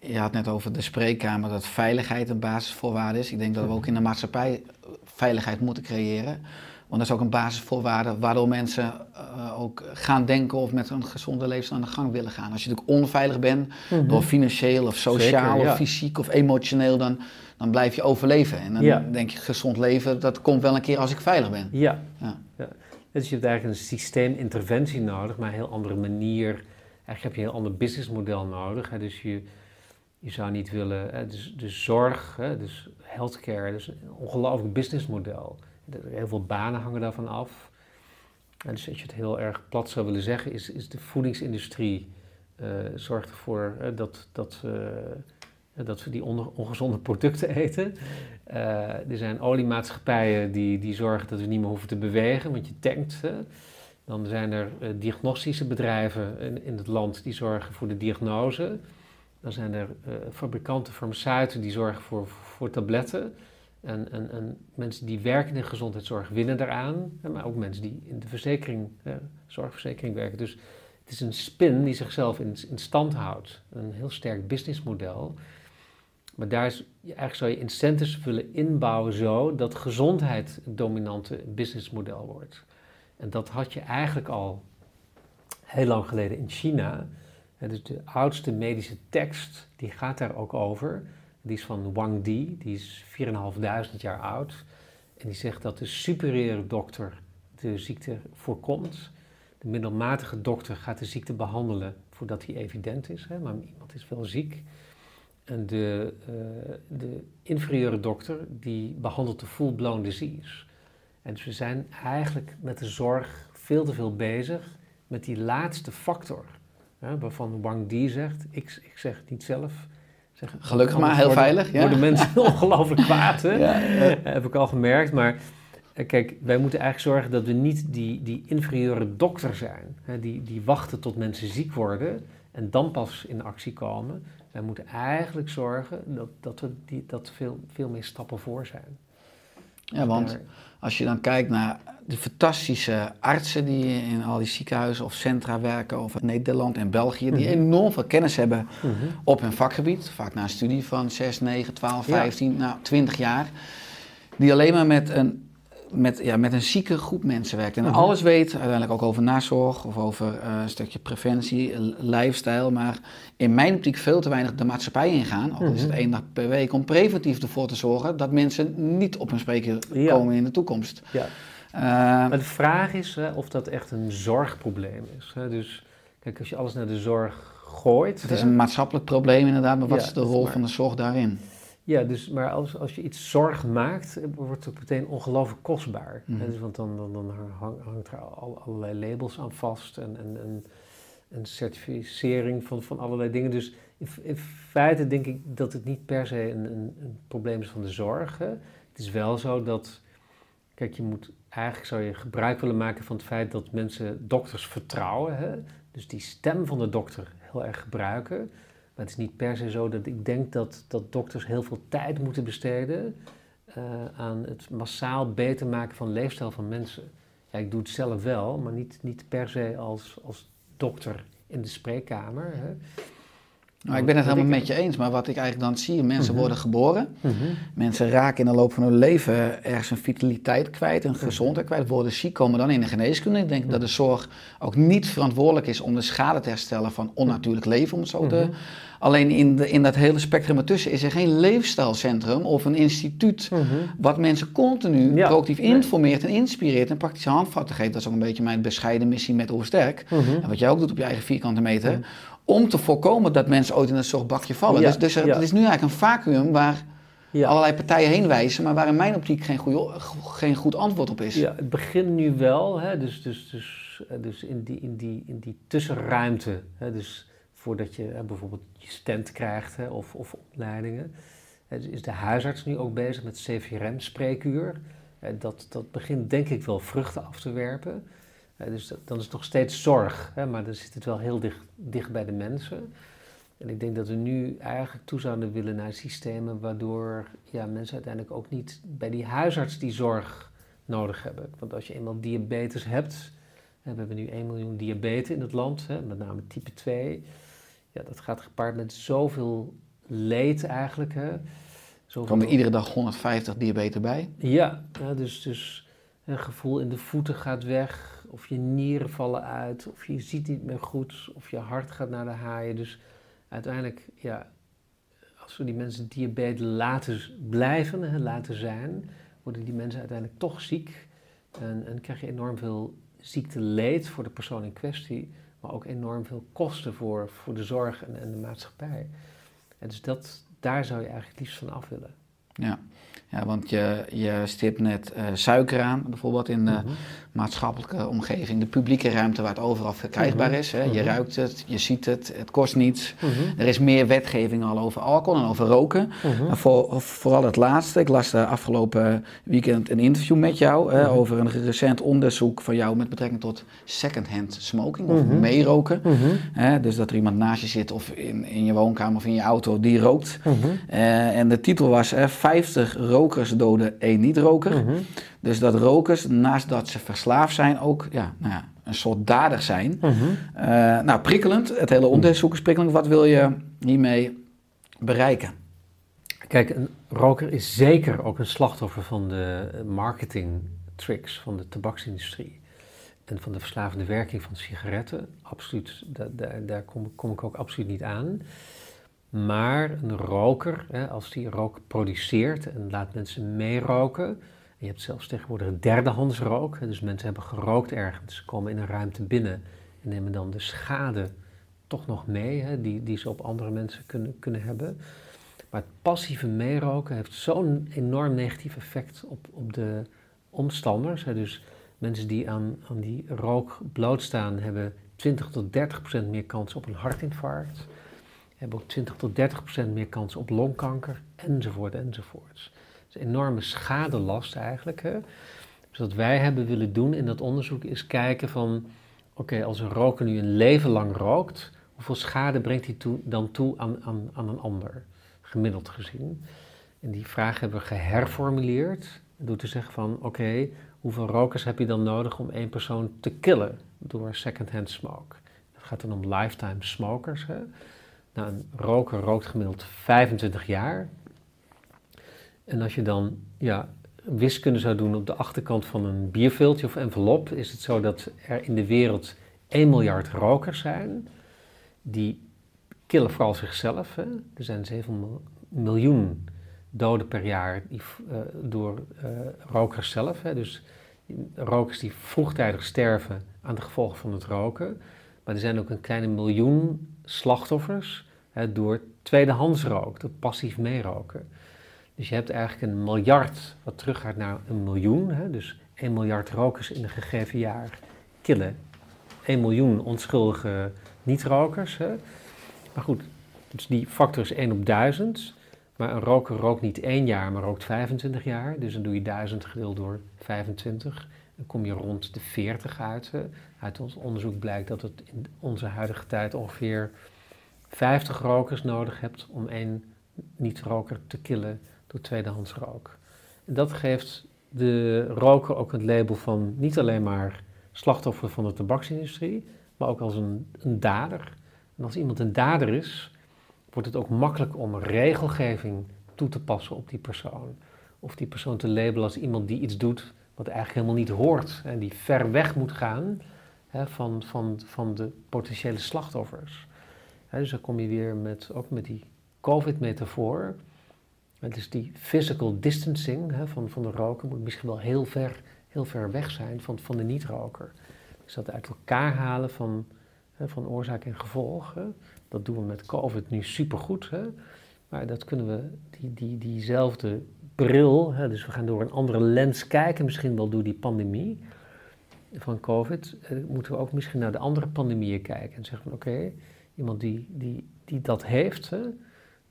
je had net over de spreekkamer dat veiligheid een basisvoorwaarde is. Ik denk dat we ook in de maatschappij veiligheid moeten creëren. Want dat is ook een basisvoorwaarde waardoor mensen uh, ook gaan denken of met een gezonde levensstijl aan de gang willen gaan. Als je natuurlijk onveilig bent, mm door financieel of sociaal of fysiek of emotioneel, dan, dan blijf je overleven. En dan denk je, gezond leven, dat komt wel een keer als ik veilig ben. Ja. ja. Dus je hebt eigenlijk een systeeminterventie nodig, maar een heel andere manier. Eigenlijk heb je een heel ander businessmodel nodig. Hè. Dus je je zou niet willen, hè, dus, de zorg, hè, dus healthcare, dus een ongelooflijk businessmodel. Heel veel banen hangen daarvan af. En dus als je het heel erg plat zou willen zeggen, is, is de voedingsindustrie uh, zorgt ervoor dat, dat, uh, dat we die ongezonde producten eten. er zijn oliemaatschappijen die, die zorgen dat we niet meer hoeven te bewegen, want je tankt. Dan zijn er diagnostische bedrijven in, in het land die zorgen voor de diagnose. Dan zijn er fabrikanten, farmaceuten die zorgen voor, voor tabletten. En, en, en, mensen die werken in gezondheidszorg winnen daaraan. Maar ook mensen die in de verzekering, zorgverzekering werken. Dus het is een spin die zichzelf in, in stand houdt. Een heel sterk businessmodel. Maar daar is, eigenlijk zou je incentives willen inbouwen zo dat gezondheid het dominante businessmodel wordt. En dat had je eigenlijk al heel lang geleden in China dus de oudste medische tekst, die gaat daar ook over. Die is van Wang Di, die is 4.500 jaar oud. En die zegt dat de superieure dokter de ziekte voorkomt. De middelmatige dokter gaat de ziekte behandelen voordat die evident is, hè, maar iemand is wel ziek. En de, uh, de inferieure dokter die behandelt de full-blown disease. En dus we zijn eigenlijk met de zorg veel te veel bezig met die laatste factor waarvan Wang Di zegt, ik, ik zeg het niet zelf. Zeg, Gelukkig maar, heel veilig. Ja. Worden mensen ongelooflijk kwaad, hè? Ja, heb ik al gemerkt. Maar eh, kijk, wij moeten eigenlijk zorgen dat we niet die, die inferieure dokter zijn. Hè, die, die wachten tot mensen ziek worden en dan pas in actie komen. Wij moeten eigenlijk zorgen dat, dat we die, dat veel, veel meer stappen voor zijn. Ja, want als je dan kijkt naar de fantastische artsen die in al die ziekenhuizen of centra werken, in Nederland en België, die mhm. enorm veel kennis hebben mhm. op hun vakgebied. Vaak na een studie van 6, 9, 12, 15, nou 20 jaar. Die alleen maar met een met, ja, met een zieke groep mensen werkt. En Mhm. alles weet, uiteindelijk ook over nazorg of over eh, een stukje preventie, lifestyle. Maar in mijn optiek veel te weinig de maatschappij ingaan, al is het één dag per week, om preventief ervoor te zorgen dat mensen niet op hun spreker Ja. komen in de toekomst. Ja. Eh, Maar de vraag is hè, of dat echt een zorgprobleem is. Hè? Dus kijk, als je alles naar de zorg gooit. het is hè, een maatschappelijk probleem inderdaad, maar wat Ja, is de rol maar- van de zorg daarin? Ja, dus, maar als, als je iets zorg maakt, eh, wordt het meteen ongelooflijk kostbaar. Mhm. Hè, dus, want dan, dan, dan hang- hangt er al, allerlei labels aan vast en, en, en, en certificering van, van allerlei dingen. Dus in, in feite denk ik dat het niet per se een, een, een probleem is van de zorg. Hè. Het is wel zo dat, kijk, je moet eigenlijk zou je gebruik willen maken van het feit dat mensen dokters vertrouwen. Hè. Dus die stem van de dokter heel erg gebruiken. Maar het is niet per se zo dat ik denk dat, dat dokters heel veel tijd moeten besteden eh, aan het massaal beter maken van leefstijl van mensen. Ja, ik doe het zelf wel, maar niet, niet per se als, als dokter in de spreekkamer. Hè. Nou, ik ben het helemaal met je eens, maar wat ik eigenlijk dan zie, mensen Mhm. worden geboren, mensen raken in de loop van hun leven ergens een vitaliteit kwijt, een gezondheid kwijt, worden ziek, komen dan in de geneeskunde. Ik denk dat de zorg ook niet verantwoordelijk is om de schade te herstellen van onnatuurlijk leven, om het zo te... Mhm. Alleen in, de, in dat hele spectrum ertussen is er geen leefstijlcentrum of een instituut wat mensen continu Ja. proactief Nee. informeert en inspireert en praktische handvatten geeft. Dat is ook een beetje mijn bescheiden missie met Oersterk. Mhm. En wat jij ook doet op je eigen vierkante meter. Om te voorkomen dat mensen ooit in een zorgbakje vallen. Ja, Dus, dus er- ja. het is nu eigenlijk een vacuüm waar Ja. allerlei partijen heen wijzen. Maar waar in mijn optiek geen, goeie, geen goed antwoord op is. Ja, het begint nu wel, hè, dus, dus, dus, eh, dus in, die, in, die, in die tussenruimte. Hè, dus voordat je eh, bijvoorbeeld je stent krijgt hè, of, of opleidingen, dus is de huisarts nu ook bezig met CVRM-spreekuur. Dat, dat begint denk ik wel vruchten af te werpen. Dus dat, dan is het nog steeds zorg, hè, maar dan zit het wel heel dicht, dicht bij de mensen. En ik denk dat we nu eigenlijk toe zouden willen naar systemen waardoor ja, mensen uiteindelijk ook niet bij die huisarts die zorg nodig hebben. Want als je eenmaal diabetes hebt, hè, we hebben nu 1 miljoen diabetes in het land, hè, met name type 2. Ja, dat gaat gepaard met zoveel leed eigenlijk. Hè. Er Zoveel komen iedere dag 150 diabetes bij. ja, ja dus, dus een gevoel in de voeten gaat weg, of je nieren vallen uit, of je ziet niet meer goed, of je hart gaat naar de haaien. Dus uiteindelijk, ja, als we die mensen diabetes laten blijven, hè, laten zijn, worden die mensen uiteindelijk toch ziek. En, en krijg je enorm veel ziekteleed voor de persoon in kwestie, maar ook enorm veel kosten voor, voor de zorg en, en de maatschappij. En dus dat, daar zou je eigenlijk liefst van af willen. Ja, ja want je, je stipt net eh, suiker aan, bijvoorbeeld in de Mhm. maatschappelijke omgeving. De publieke ruimte waar het overal verkrijgbaar Mhm. is. Hè. Je Mhm. ruikt het, je ziet het, het kost niets. Er is meer wetgeving al over alcohol en over roken. Voor, vooral het laatste. Ik las de afgelopen weekend een interview met jou hè, over een recent onderzoek van jou met betrekking tot second-hand smoking of meeroken. Hè, dus dat er iemand naast je zit of in, in je woonkamer of in je auto die rookt. Eh, en de titel was hè, 50 rokers doden één niet-roker. Mhm. Dus dat rokers, naast dat ze verslaafd zijn, ook ja, nou ja, een soort dader zijn. Mhm. Eh, nou, prikkelend. Het hele onderzoek is prikkelend. Wat wil je hiermee bereiken? Kijk, een roker is zeker ook een slachtoffer van de marketing tricks van de tabaksindustrie. En van de verslavende werking van sigaretten. Absoluut, da- da- daar kom, kom ik ook absoluut niet aan. Maar een roker, hè, als die rook produceert en laat mensen meeroken. En je hebt zelfs tegenwoordig een derdehands rook. hè, Dus mensen hebben gerookt ergens, komen in een ruimte binnen en nemen dan de schade toch nog mee, hè, die, die ze op andere mensen kunnen, kunnen hebben. Maar het passieve meeroken heeft zo'n enorm negatief effect op, op de omstanders. Hè. Dus mensen die aan, aan die rook blootstaan hebben 20 tot 30 procent meer kans op een hartinfarct. Hebben ook 20 tot 30 procent meer kans op longkanker, enzovoort, enzovoort. Het is een enorme schadelast eigenlijk. Hè. Dus wat wij hebben willen doen in dat onderzoek is kijken van... Oké, als een roker nu een leven lang rookt, hoeveel schade brengt hij toe, dan toe aan, aan, aan een ander? Gemiddeld gezien. En die vraag hebben we geherformuleerd. Door te zeggen van, oké, hoeveel rokers heb je dan nodig om één persoon te killen door second-hand smoke? Het gaat dan om lifetime smokers. Hè? Nou, een roker rookt gemiddeld 25 jaar. En als je dan ja, wiskunde zou doen op de achterkant van een bierviltje of envelop, is het zo dat er in de wereld 1 miljard rokers zijn. Die killen vooral zichzelf. Hè. Er zijn 7 miljoen doden per jaar die, uh, door uh, rokers zelf. Hè. Dus rokers die vroegtijdig sterven aan de gevolgen van het roken. Maar er zijn ook een kleine miljoen slachtoffers door tweedehands rook, door passief meeroken. Dus je hebt eigenlijk een miljard wat teruggaat naar een miljoen. Hè, dus 1 miljard rokers in een gegeven jaar killen 1 miljoen onschuldige niet-rokers. Maar goed, dus die factor is 1 op 1000. Maar een roker rookt niet één jaar, maar rookt 25 jaar. Dus dan doe je 1000 gedeeld door 25. Dan kom je rond de 40 uit. Uit ons onderzoek blijkt dat het in onze huidige tijd ongeveer 50 rokers nodig hebt om één niet-roker te killen door tweedehands rook. En dat geeft de roker ook het label van niet alleen maar slachtoffer van de tabaksindustrie, maar ook als een, een dader. En als iemand een dader is, wordt het ook makkelijk om regelgeving toe te passen op die persoon. Of die persoon te labelen als iemand die iets doet wat eigenlijk helemaal niet hoort en die ver weg moet gaan hè, van, van, van de potentiële slachtoffers. Dus dan kom je weer met, ook met die COVID-metafoor. Dus die physical distancing hè, van, van de roker moet misschien wel heel ver, heel ver weg zijn van, van de niet-roker. Dus dat uit elkaar halen van, hè, van oorzaak en gevolg. Dat doen we met COVID nu supergoed. Hè. Maar dat kunnen we, die, die, diezelfde hè, dus we gaan door een andere lens kijken, misschien wel door die pandemie van COVID, eh, moeten we ook misschien naar de andere pandemieën kijken en zeggen van oké, iemand die, die, die dat heeft, hè,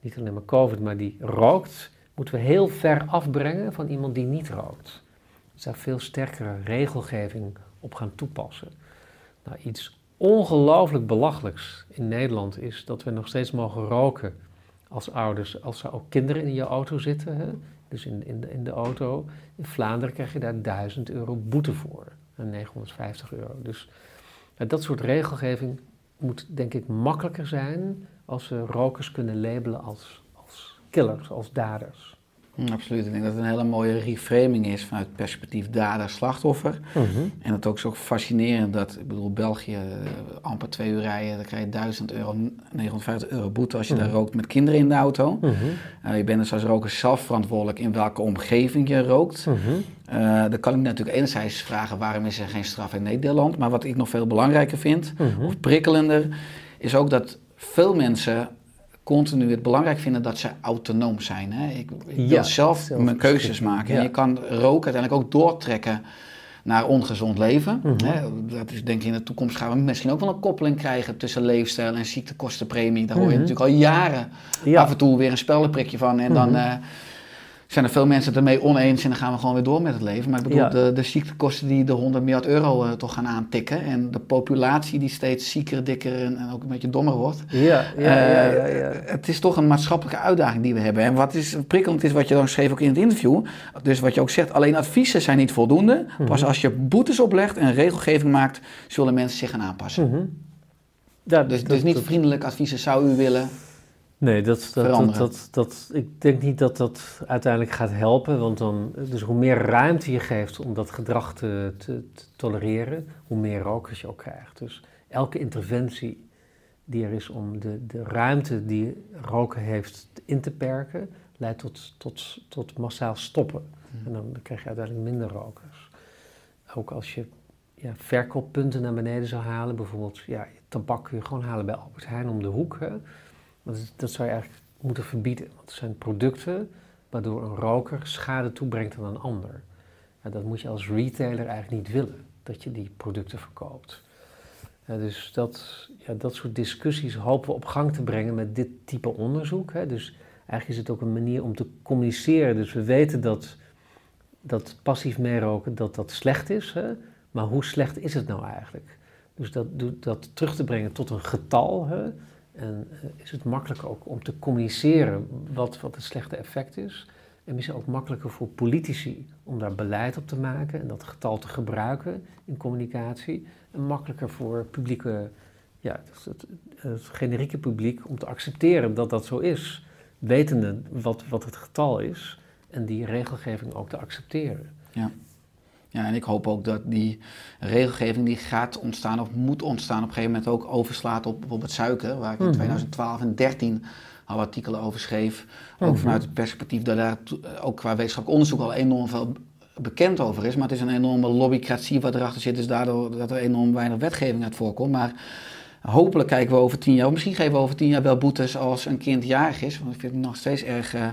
niet alleen maar COVID, maar die rookt, moeten we heel ver afbrengen van iemand die niet rookt. Dus daar veel sterkere regelgeving op gaan toepassen. Nou, iets ongelooflijk belachelijks in Nederland is dat we nog steeds mogen roken als ouders, als er ook kinderen in je auto zitten. Hè? Dus in, in, de, in de auto. In Vlaanderen krijg je daar 1000 euro boete voor. En 950 euro. Dus dat soort regelgeving moet denk ik makkelijker zijn als we rokers kunnen labelen als, als killers, als daders. Mm, absoluut. Ik denk dat het een hele mooie reframing is vanuit het perspectief dader-slachtoffer. Mhm. En het ook zo fascinerend dat, ik bedoel, België, eh, amper twee uur rijden, dan krijg je 1000 euro, 950 euro boete als je daar mhm. rookt met kinderen in de auto. Mhm. Eh, je bent dus als roker zelf verantwoordelijk in welke omgeving je rookt. Uh, dan kan ik natuurlijk enerzijds vragen waarom is er geen straf in Nederland. Maar wat ik nog veel belangrijker vind, of prikkelender, is ook dat veel mensen continu het belangrijk vinden dat ze autonoom zijn. Hè? Ik, wil zelf, mijn keuzes maken. En je kan roken uiteindelijk ook doortrekken naar ongezond leven. Mhm. hè? Dat is denk ik in de toekomst gaan we misschien ook wel een koppeling krijgen tussen leefstijl en ziektekostenpremie. Daar hoor je mhm. natuurlijk al jaren af en toe weer een speldenprikje van. En dan... Mhm. Eh, zijn er veel mensen het ermee oneens en dan gaan we gewoon weer door met het leven. Maar ik bedoel, de, de ziektekosten die de 100 miljard euro uh, toch gaan aantikken. En de populatie die steeds zieker, dikker en, en ook een beetje dommer wordt. Ja, ja, uh, ja, ja, ja, Het is toch een maatschappelijke uitdaging die we hebben. En wat is prikkelend is wat je dan schreef ook in het interview. Dus wat je ook zegt, alleen adviezen zijn niet voldoende. Pas mhm. als je boetes oplegt en regelgeving maakt, zullen mensen zich gaan aanpassen. Mm -hmm. ja, dus, dus niet vriendelijk adviezen zou u willen. Nee, dat, dat, dat, dat, ik denk niet dat dat uiteindelijk gaat helpen. Want dan, dus hoe meer ruimte je geeft om dat gedrag te, te, tolereren, hoe meer rokers je ook krijgt. Dus elke interventie die er is om de, de ruimte die roken heeft in te perken, leidt tot, tot, tot massaal stoppen. Hmm. En dan, krijg je uiteindelijk minder rokers. Ook als je ja, verkooppunten naar beneden zou halen, bijvoorbeeld ja, tabak kun je gewoon halen bij Albert Heijn om de hoek. Hè. Dat, zou je eigenlijk moeten verbieden. Want het zijn producten waardoor een roker schade toebrengt aan een ander. Dat moet je als retailer eigenlijk niet willen, dat je die producten verkoopt. dus dat, ja, dat soort discussies hopen we op gang te brengen met dit type onderzoek. Hè. Dus eigenlijk is het ook een manier om te communiceren. Dus we weten dat, dat passief meeroken dat dat slecht is, hè. maar hoe slecht is het nou eigenlijk? Dus dat, dat terug te brengen tot een getal, hè, en uh, is het makkelijker ook om te communiceren wat, wat het slechte effect is. En misschien ook makkelijker voor politici om daar beleid op te maken en dat getal te gebruiken in communicatie. En makkelijker voor publieke, ja, het, het generieke publiek om te accepteren dat dat zo is. Wetende wat, wat het getal is en die regelgeving ook te accepteren. Ja. Ja, en ik hoop ook dat die regelgeving die gaat ontstaan of moet ontstaan op een gegeven moment ook overslaat op bijvoorbeeld suiker, waar ik in Mhm. 2012 en 13 al artikelen over schreef. Ook Mhm. vanuit het perspectief dat daar ook qua wetenschappelijk onderzoek al enorm veel bekend over is. Maar het is een enorme lobbycratie wat erachter zit, dus daardoor dat er enorm weinig wetgeving uit voorkomt. Maar hopelijk kijken we over tien jaar, misschien geven we over tien jaar wel boetes als een kind jarig is. Want ik vind het nog steeds erg... eh,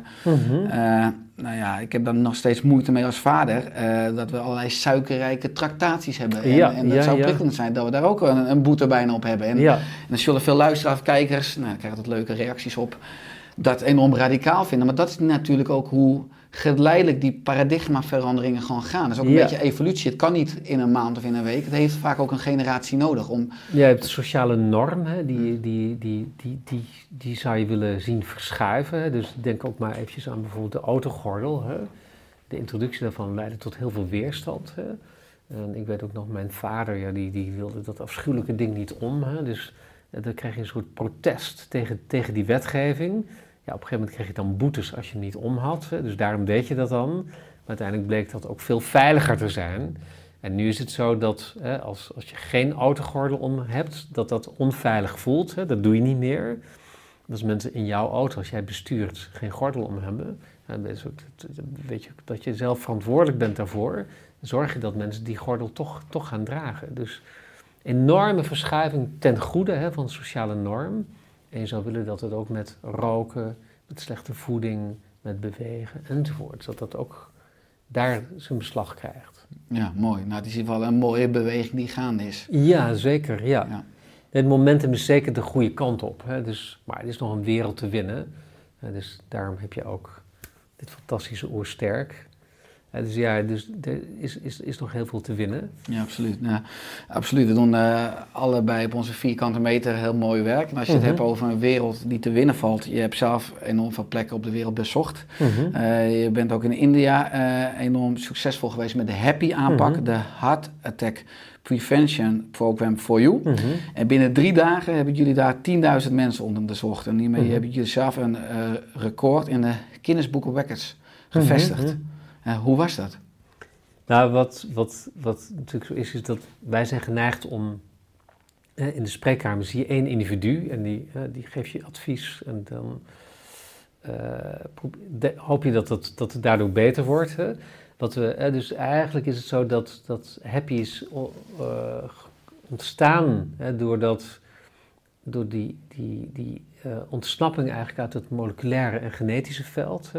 eh, nou ja, ik heb daar nog steeds moeite mee als vader. eh, dat we allerlei suikerrijke tractaties hebben. En, Ja, en dat ja, zou ja. prikkelend zijn dat we daar ook een, een boete bijna op hebben. En, en dan zullen veel luisteraars, kijkers, nou, ik krijg altijd leuke reacties op, dat enorm radicaal vinden. Maar dat is natuurlijk ook hoe geleidelijk die paradigmaveranderingen gewoon gaan. Dat is ook een Ja. beetje evolutie. Het kan niet in een maand of in een week. Het heeft vaak ook een generatie nodig om... je hebt de sociale norm, hè, die, die, die, die, die, die zou je willen zien verschuiven. Hè. Dus denk ook maar eventjes aan bijvoorbeeld de autogordel. Hè. De introductie daarvan leidde tot heel veel weerstand. Hè. En ik weet ook nog, mijn vader, ja, die, die wilde dat afschuwelijke ding niet om. Hè. Dus eh, dan krijg je een soort protest tegen, tegen die wetgeving. Ja, op een gegeven moment kreeg je dan boetes als je hem niet om had. Dus daarom deed je dat dan. Maar uiteindelijk bleek dat ook veel veiliger te zijn. En nu is het zo dat hè, als, als je geen autogordel om hebt, dat dat onveilig voelt. Hè, dat doe je niet meer. Als mensen in jouw auto, als jij bestuurt, geen gordel om hebben, weet je, dat je zelf verantwoordelijk bent daarvoor. Zorg je dat mensen die gordel toch, toch gaan dragen. Dus enorme verschuiving ten goede hè, van de sociale norm. En je zou willen dat het ook met roken, met slechte voeding, met bewegen enzovoort, dat dat ook daar zijn beslag krijgt. Ja, mooi. Nou, het is in ieder geval een mooie beweging die gaande is. Ja, zeker. Ja. Ja. Het momentum is zeker de goede kant op. Hè? Dus, maar het is nog een wereld te winnen. Eh, dus daarom heb je ook dit fantastische oersterk. Dus ja, dus er is, is, is nog heel veel te winnen. Ja, absoluut. Ja, absoluut. We doen eh, allebei op onze vierkante meter heel mooi werk. En als je Mhm. het hebt over een wereld die te winnen valt, je hebt zelf enorm veel plekken op de wereld bezocht. Eh, je bent ook in India eh, enorm succesvol geweest met de Happy aanpak, Mhm. de Heart Attack Prevention Program for You. Mhm. En binnen drie dagen hebben jullie daar 10.000 mensen onderzocht. En hiermee Mhm. hebben jullie zelf een record in de Guinness Book of Records gevestigd. Eh, hoe was dat? Nou, wat, wat, wat natuurlijk zo is, is dat wij zijn geneigd om... eh, in de spreekkamer zie je één individu en die, eh, die geeft je advies. En dan hoop je dat, dat, dat het daardoor beter wordt. Hè? We, dus eigenlijk is het zo dat, dat happy is ontstaan doordat, door die, die, die ontsnapping eigenlijk uit het moleculaire en genetische veld.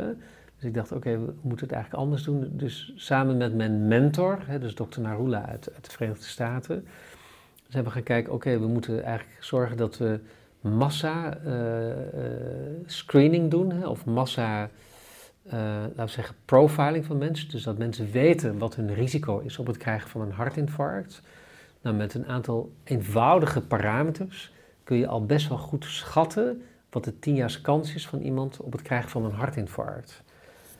Dus ik dacht, oké, we moeten het eigenlijk anders doen. Dus samen met mijn mentor, hè, dus dokter Narula uit, de Verenigde Staten, zijn we gaan kijken, oké, we moeten eigenlijk zorgen dat we massa eh, eh, screening doen, hè, of massa, eh, laten we zeggen, profiling van mensen. Dus dat mensen weten wat hun risico is op het krijgen van een hartinfarct. Nou, met een aantal eenvoudige parameters kun je al best wel goed schatten wat de 10 jaar kans is van iemand op het krijgen van een hartinfarct.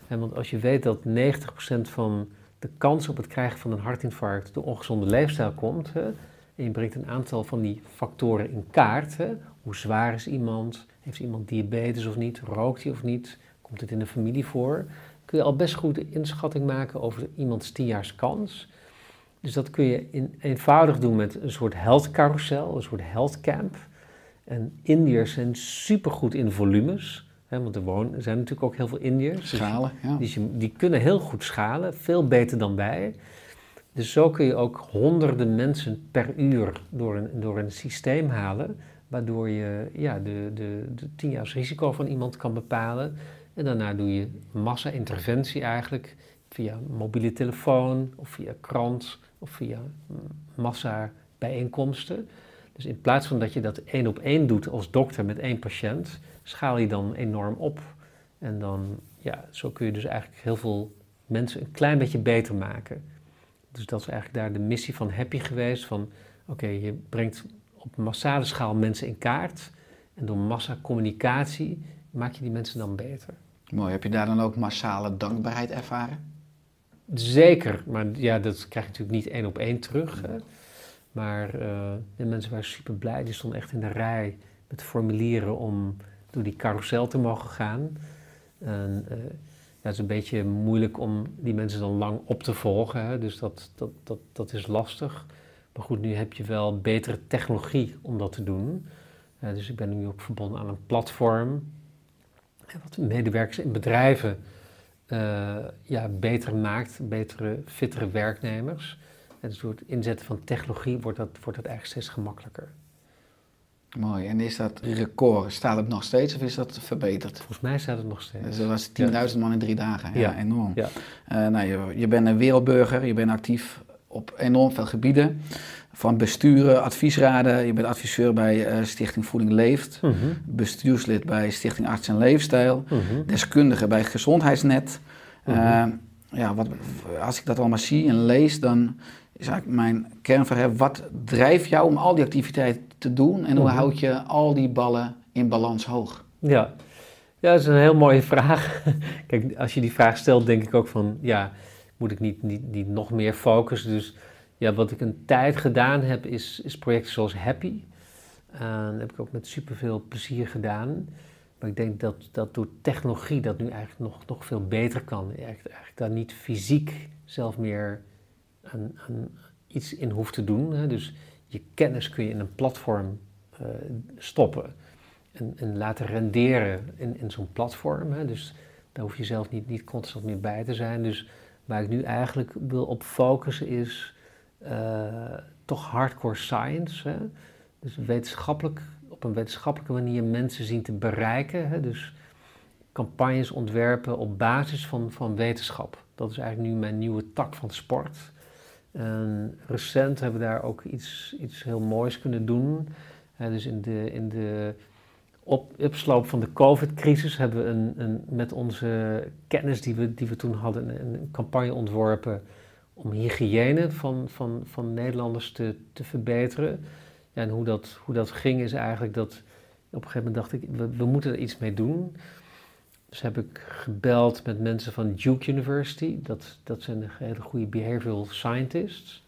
Want als je weet dat 90% van de kans op het krijgen van een hartinfarct door ongezonde leefstijl komt, en je brengt een aantal van die factoren in kaart, hoe zwaar is iemand, heeft iemand diabetes of niet, rookt hij of niet, komt het in de familie voor, kun je al best goed een inschatting maken over iemands 10 jaar kans. Dus dat kun je eenvoudig doen met een soort health carousel, een soort health camp. En Indiërs zijn supergoed in volumes, want er, wonen, er zijn natuurlijk ook heel veel Indiërs. Dus Schalen, ja. die, die kunnen heel goed schalen, veel beter dan wij. Dus zo kun je ook honderden mensen per uur door een, door een systeem halen, waardoor je ja, de, de, de 10 jaar risico van iemand kan bepalen. En daarna doe je massa-interventie eigenlijk via mobiele telefoon of via krant of via massa-bijeenkomsten. Dus in plaats van dat je dat één op één doet als dokter met één patiënt, schaal je dan enorm op. En dan, ja, zo kun je dus eigenlijk heel veel mensen een klein beetje beter maken. Dus dat is eigenlijk daar de missie van Happy geweest. Van oké, je brengt op massale schaal mensen in kaart. En door massacommunicatie maak je die mensen dan beter. Mooi. Heb je daar dan ook massale dankbaarheid ervaren? Zeker, maar ja, dat krijg je natuurlijk niet één op één terug. Hè. Maar eh, de mensen waren super blij. Die stonden echt in de rij met formulieren om door die carousel te mogen gaan. En, eh, het is een beetje moeilijk om die mensen dan lang op te volgen. Hè? Dus dat, dat, dat, dat is lastig. Maar goed, nu heb je wel betere technologie om dat te doen. Uh, dus ik ben nu ook verbonden aan een platform. Wat medewerkers in bedrijven ja, beter maakt, betere, fittere werknemers. En dus door het inzetten van technologie wordt dat, wordt dat eigenlijk steeds gemakkelijker. Mooi. En is dat record, staat het nog steeds of is dat verbeterd? Volgens mij staat het nog steeds. Dus dat was 10.000 man in drie dagen. Ja, ja. enorm. Ja. Uh, nou, je, je bent een wereldburger, je bent actief op enorm veel gebieden. Van besturen, adviesraden. Je bent adviseur bij uh, Stichting Voeding Leeft. Mm -hmm. Bestuurslid bij Stichting Arts en Leefstijl. Mm -hmm. Deskundige bij Gezondheidsnet. Mm -hmm. uh, ja, wat, als ik dat allemaal zie en lees, dan is eigenlijk mijn kernvraag: wat drijft jou om al die activiteiten te doen en hoe houd je al die ballen in balans hoog? Ja. ja, dat is een heel mooie vraag. Kijk, als je die vraag stelt, denk ik ook van ja, moet ik niet, niet, niet nog meer focussen? Dus ja, wat ik een tijd gedaan heb, is, is projecten zoals Happy. Uh, dat heb ik ook met superveel plezier gedaan. Maar ik denk dat, dat door technologie dat nu eigenlijk nog, nog veel beter kan. Eigenlijk, eigenlijk daar niet fysiek zelf meer aan, aan iets in hoeft te doen. Hè. Dus je kennis kun je in een platform uh, stoppen en, en, laten renderen in, in zo'n platform. Hè. Dus daar hoef je zelf niet, niet constant meer bij te zijn. Dus waar ik nu eigenlijk wil op focussen is uh, toch hardcore science. Hè. Dus wetenschappelijk, op een wetenschappelijke manier mensen zien te bereiken. Hè. Dus campagnes ontwerpen op basis van, van wetenschap. Dat is eigenlijk nu mijn nieuwe tak van sport. En recent hebben we daar ook iets, iets heel moois kunnen doen. dus in de, in de op, opsloop van de COVID-crisis hebben we een, een, met onze kennis die we, die we toen hadden een, campagne ontworpen om hygiëne van, van, van Nederlanders te, te verbeteren. En hoe dat, hoe dat ging is eigenlijk dat op een gegeven moment dacht ik, we, we moeten er iets mee doen. Dus heb ik gebeld met mensen van Duke University. Dat, dat zijn hele goede behavioral scientists.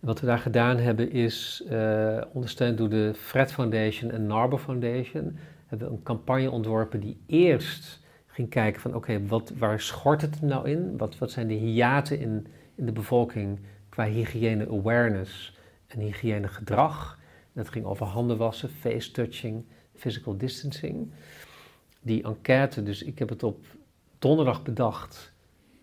En wat we daar gedaan hebben is, uh, ondersteund door de Fred Foundation en Narbo Foundation, hebben we een campagne ontworpen die eerst ging kijken van oké, wat waar schort het nou in? Wat, wat zijn de hiaten in, in de bevolking qua hygiëne awareness en hygiëne gedrag? dat ging over handen wassen, face touching, physical distancing die enquête, dus ik heb het op donderdag bedacht.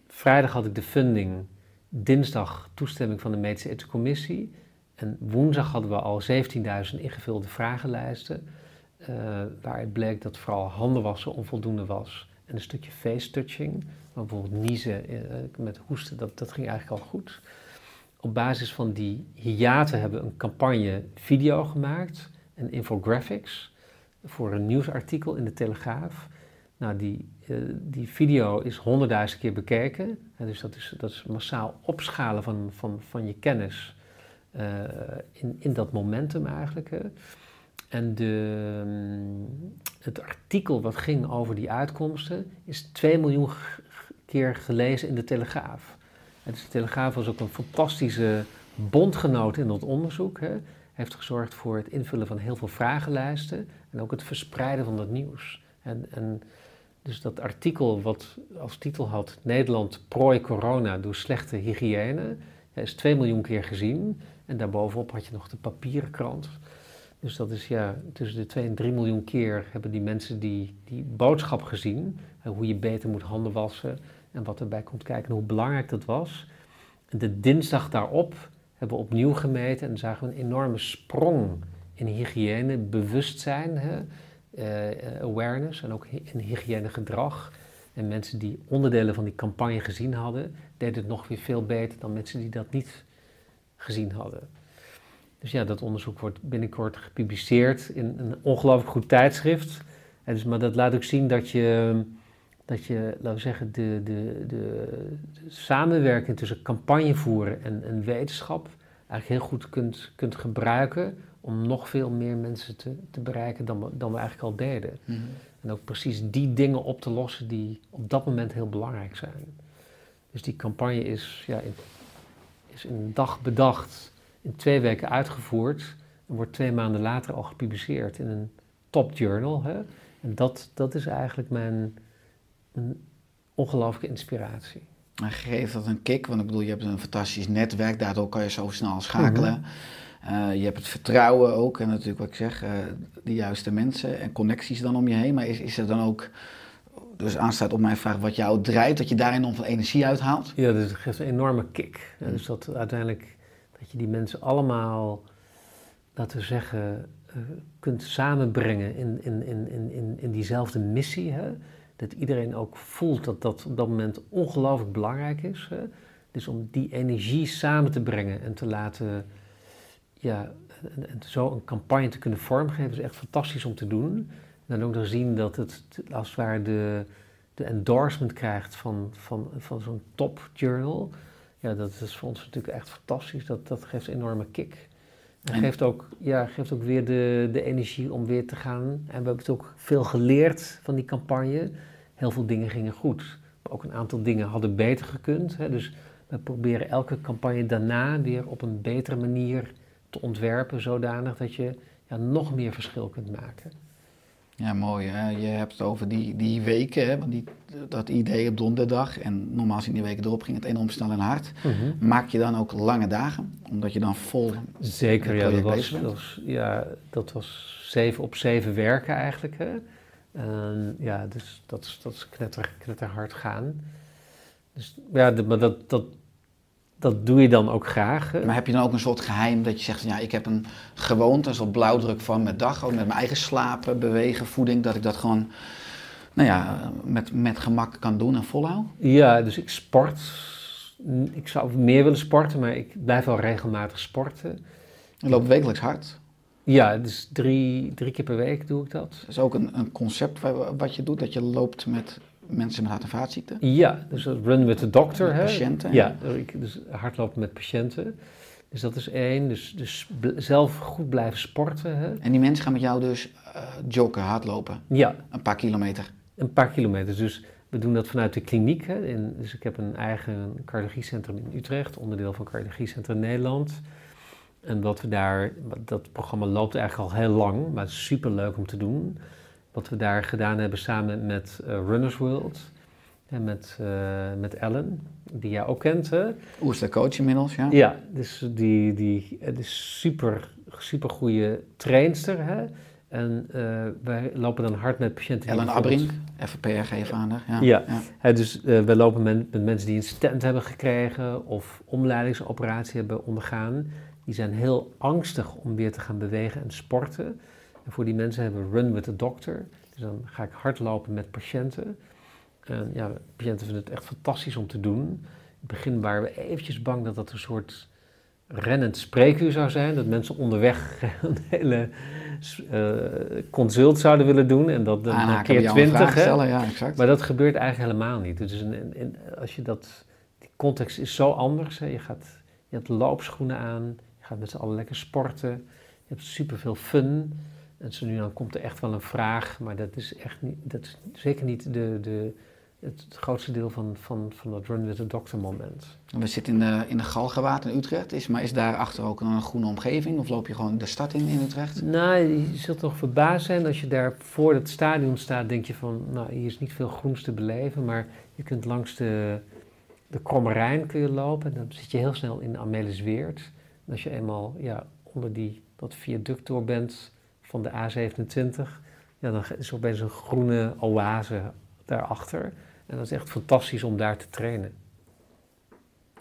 Vrijdag had ik de funding, dinsdag toestemming van de medische ethische commissie. En woensdag hadden we al 17.000 ingevulde vragenlijsten. Uh, waaruit bleek dat vooral handenwassen onvoldoende was. En een stukje face touching, maar bijvoorbeeld niezen uh, met hoesten, dat, dat ging eigenlijk al goed. Op basis van die hiaten hebben we een campagne video gemaakt en infographics voor een nieuwsartikel in de Telegraaf. Nou, die, uh, die video is honderdduizend keer bekeken. dus dat is, dat is massaal opschalen van, van, van je kennis uh, in, in dat momentum eigenlijk. Hè. En de, um, het artikel wat ging over die uitkomsten is 2 miljoen keer gelezen in de Telegraaf. En dus de Telegraaf was ook een fantastische bondgenoot in dat onderzoek. Hè heeft gezorgd voor het invullen van heel veel vragenlijsten en ook het verspreiden van dat nieuws. En, en dus dat artikel wat als titel had Nederland prooi corona door slechte hygiëne, is 2 miljoen keer gezien. En daarbovenop had je nog de papieren krant. Dus dat is ja, tussen de 2 en 3 miljoen keer hebben die mensen die, die boodschap gezien. Hoe je beter moet handen wassen en wat erbij komt kijken en hoe belangrijk dat was. De dinsdag daarop hebben opnieuw gemeten en zagen we een enorme sprong in hygiëne, bewustzijn, hè, uh, awareness en ook in hygiënegedrag. En mensen die onderdelen van die campagne gezien hadden, deden het nog weer veel beter dan mensen die dat niet gezien hadden. Dus ja, dat onderzoek wordt binnenkort gepubliceerd in een ongelooflijk goed tijdschrift. En dus, maar dat laat ook zien dat je, dat je laten we zeggen, de, de, de, samenwerking tussen campagne voeren en, en wetenschap eigenlijk heel goed kunt, kunt gebruiken om nog veel meer mensen te, te bereiken dan we, dan we eigenlijk al deden. Mhm. En ook precies die dingen op te lossen die op dat moment heel belangrijk zijn. Dus die campagne is, ja, in, is in een dag bedacht, in twee weken uitgevoerd en wordt twee maanden later al gepubliceerd in een top journal. Hè? En dat, dat is eigenlijk mijn, mijn ongelooflijke inspiratie. En geeft dat een kick? Want ik bedoel, je hebt een fantastisch netwerk, daardoor kan je zo snel schakelen. Uh, je hebt het vertrouwen ook en natuurlijk wat ik zeg, uh, de juiste mensen en connecties dan om je heen. Maar is, is er dan ook, dus aanstaat op mijn vraag, wat jou drijft, dat je daar enorm veel energie uithaalt? Ja, dus het geeft een enorme kick. Ja, dus dat uiteindelijk, dat je die mensen allemaal, laten we zeggen, uh, kunt samenbrengen in, in, in, in, in diezelfde missie. Hè? Dat iedereen ook voelt dat dat op dat moment ongelooflijk belangrijk is. Hè? Dus om die energie samen te brengen en te laten ja, en, zo een campagne te kunnen vormgeven is echt fantastisch om te doen. En dan ook nog zien dat het als het ware de, de endorsement krijgt van, van, van zo'n top journal. Ja, dat is voor ons natuurlijk echt fantastisch. Dat, dat geeft een enorme kick. En geeft ook, ja, geeft ook weer de, de energie om weer te gaan. En we hebben het ook veel geleerd van die campagne. Heel veel dingen gingen goed. Maar ook een aantal dingen hadden beter gekund. Hè. Dus we proberen elke campagne daarna weer op een betere manier te ontwerpen zodanig dat je ja, nog meer verschil kunt maken. Ja, mooi. Hè? Je hebt het over die, die weken, hè? Die, dat idee op donderdag. En normaal in die weken erop ging het enorm snel en hard. Mhm. Maak je dan ook lange dagen? Omdat je dan vol. Zeker, ja dat, was, dat was, ja. dat was zeven op zeven werken eigenlijk. Hè? Ja, dus dat is, dat is knetter, knetterhard gaan. Dus ja, maar dat, dat, dat doe je dan ook graag. Maar heb je dan ook een soort geheim dat je zegt, ja, ik heb een gewoonte, een soort blauwdruk van mijn dag, ook met mijn eigen slapen, bewegen, voeding, dat ik dat gewoon, nou ja, met, met gemak kan doen en volhoud? Ja, dus ik sport. Ik zou meer willen sporten, maar ik blijf wel regelmatig sporten. Je loopt wekelijks hard? Ja, dus drie, drie keer per week doe ik dat. Dat is ook een, een concept wat je doet, dat je loopt met mensen met hart- en vaatziekten? Ja, dus run with the doctor. Met patiënten? Ja, dus hardlopen met patiënten. Dus dat is één. Dus, dus zelf goed blijven sporten. Hè. En die mensen gaan met jou dus uh, joggen, hardlopen? Ja. Een paar kilometer? Een paar kilometer. Dus we doen dat vanuit de kliniek. Hè. In, dus ik heb een eigen cardiologiecentrum in Utrecht, onderdeel van Cardiologiecentrum Nederland. En wat we daar, dat programma loopt eigenlijk al heel lang, maar het is super leuk om te doen wat we daar gedaan hebben samen met uh, Runners World. En met, uh, met Ellen, die jij ook kent. Hè? Oester coach inmiddels, ja. Ja, dus die, die, het is super, super goede trainster. Hè? En uh, wij lopen dan hard met patiënten. Ellen PRG vader. Ja, ja. ja. dus uh, we lopen met, met, mensen die een stent hebben gekregen of omleidingsoperatie hebben ondergaan. Die zijn heel angstig om weer te gaan bewegen en sporten. En voor die mensen hebben we Run with the Doctor. Dus dan ga ik hardlopen met patiënten. En ja, patiënten vinden het echt fantastisch om te doen. In het begin waren we eventjes bang dat dat een soort rennend spreekuur zou zijn. Dat mensen onderweg een hele uh, consult zouden willen doen. En dat een keer twintig. Ja, exact. Maar dat gebeurt eigenlijk helemaal niet. Dus in, als je dat, die context is zo anders. Hè. Je, gaat, je hebt loopschoenen aan. Je gaat met z'n allen lekker sporten. Je hebt superveel fun. En zo nu dan komt er echt wel een vraag, maar dat is echt niet, dat is zeker niet de, de, het, grootste deel van, van, van dat Run with the Doctor moment. We zitten in de, in de Galgenwaard in Utrecht, is, maar is daarachter ook een groene omgeving of loop je gewoon de stad in in Utrecht? Nou, je zult toch verbaasd zijn als je daar voor het stadion staat, denk je van, nou hier is niet veel groens te beleven, maar je kunt langs de, de Kromme Rijn kun je lopen en dan zit je heel snel in Amelisweert. En als je eenmaal ja, onder die, dat viaduct door bent, van de A27, ja, dan is er opeens een groene oase daarachter. En dat is echt fantastisch om daar te trainen.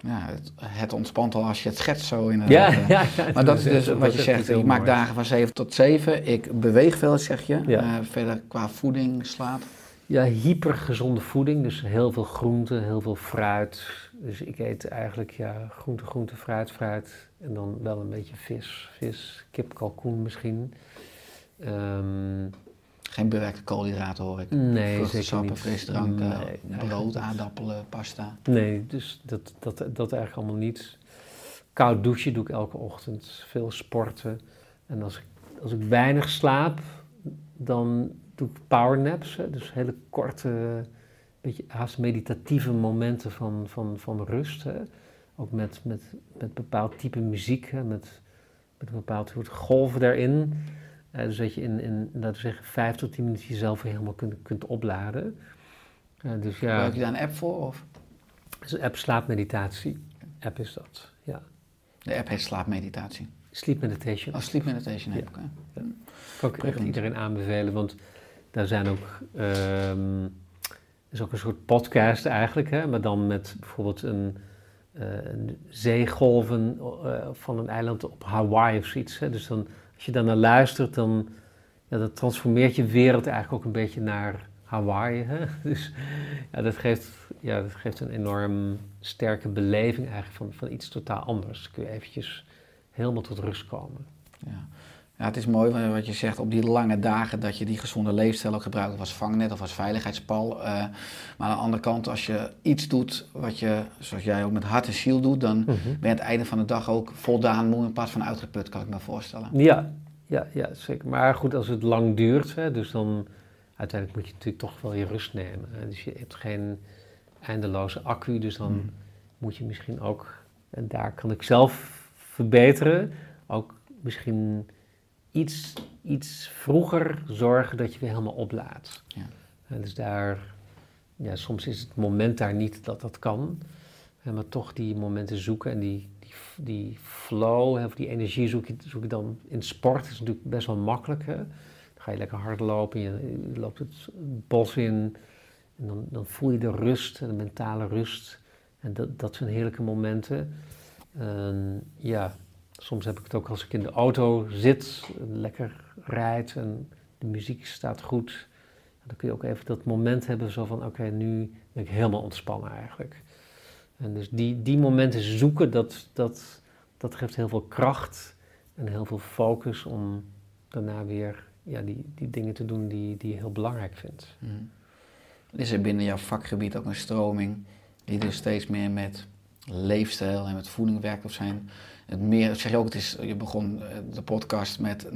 Ja, het, het ontspant al als je het schetst zo in ja, ja, ja, Maar dat is dus wat je zegt, ik maak dagen van 7 tot 7, ik beweeg veel, zeg je. Ja. Uh, verder qua voeding, slaap. Ja, hypergezonde voeding, dus heel veel groente, heel veel fruit. Dus ik eet eigenlijk ja, groente, groente, fruit, fruit. En dan wel een beetje vis, vis, kip, kalkoen misschien. Um, Geen bewerkte koolhydraten hoor ik. Nee, niet. frisdranken, nee, brood, aardappelen, pasta. Nee, dus dat, dat, dat eigenlijk allemaal niet. Koud douchen doe ik elke ochtend, veel sporten. En als ik, als ik weinig slaap, dan doe ik powernaps. Dus hele korte, beetje haast meditatieve momenten van, van, van rust. Hè. Ook met, met, met bepaald type muziek, hè. Met, met een bepaald soort golven daarin. Uh, dus dat je in, in, laten we zeggen, vijf tot tien minuten jezelf weer helemaal kunt, kunt opladen. Ja, dus ja, Gebruik je daar een app voor? Of? is een app slaapmeditatie. App is dat, ja. De app heet slaapmeditatie. Sleep meditation. Oh, sleep meditation app. oké. kan ik echt iedereen aanbevelen, want daar zijn ook, er is ook een soort podcast eigenlijk, hè, maar dan met bijvoorbeeld een, eh, een zeegolven eh, van een eiland op Hawaii of zoiets. Hè. Dus dan, als je daar naar luistert, dan ja, dat transformeert je wereld eigenlijk ook een beetje naar Hawaii. Hè. Dus ja, dat geeft, ja, dat geeft een enorm sterke beleving eigenlijk van, van iets totaal anders. Dan kun je eventjes helemaal tot rust komen. Ja. Ja, het is mooi wa- wat je zegt op die lange dagen dat je die gezonde leefstijl ook gebruikt als vangnet of als veiligheidspal. Eh, maar aan de andere kant, als je iets doet wat je, zoals jij ook met hart en ziel doet, dan ben je aan het einde van de dag ook voldaan moe in plaats van uitgeput, kan ik me voorstellen. Ja, ja, ja, zeker. Maar goed, als het lang duurt, hè, dus dan uiteindelijk moet je natuurlijk toch wel je rust nemen. Hè. Dus je hebt geen eindeloze accu, dus dan Mm. moet je misschien ook, en daar kan ik zelf verbeteren, ook misschien iets, iets vroeger zorgen dat je weer helemaal oplaadt. Ja. En dus daar, ja, soms is het moment daar niet dat dat kan, hè, maar toch die momenten zoeken en die, die, die flow, of die energie zoek je, zoek je dan in sport. Dat is natuurlijk best wel makkelijk. Hè? Dan ga je lekker hardlopen, je, je loopt het bos in en dan, dan voel je de rust, de mentale rust. En dat, dat zijn heerlijke momenten. En ja, soms heb ik het ook als ik in de auto zit, lekker rijd en de muziek staat goed. Dan kun je ook even dat moment hebben zo van, oké, nu ben ik helemaal ontspannen eigenlijk. En dus die, die momenten zoeken, dat, dat, dat geeft heel veel kracht en heel veel focus om daarna weer ja, die, die dingen te doen die, die je heel belangrijk vindt. Mm. Is er binnen jouw vakgebied ook een stroming die dus steeds meer met leefstijl en met voeding werkt of zijn? Het meer, zeg je ook, het is, je begon eh, de podcast met 90-10, 10%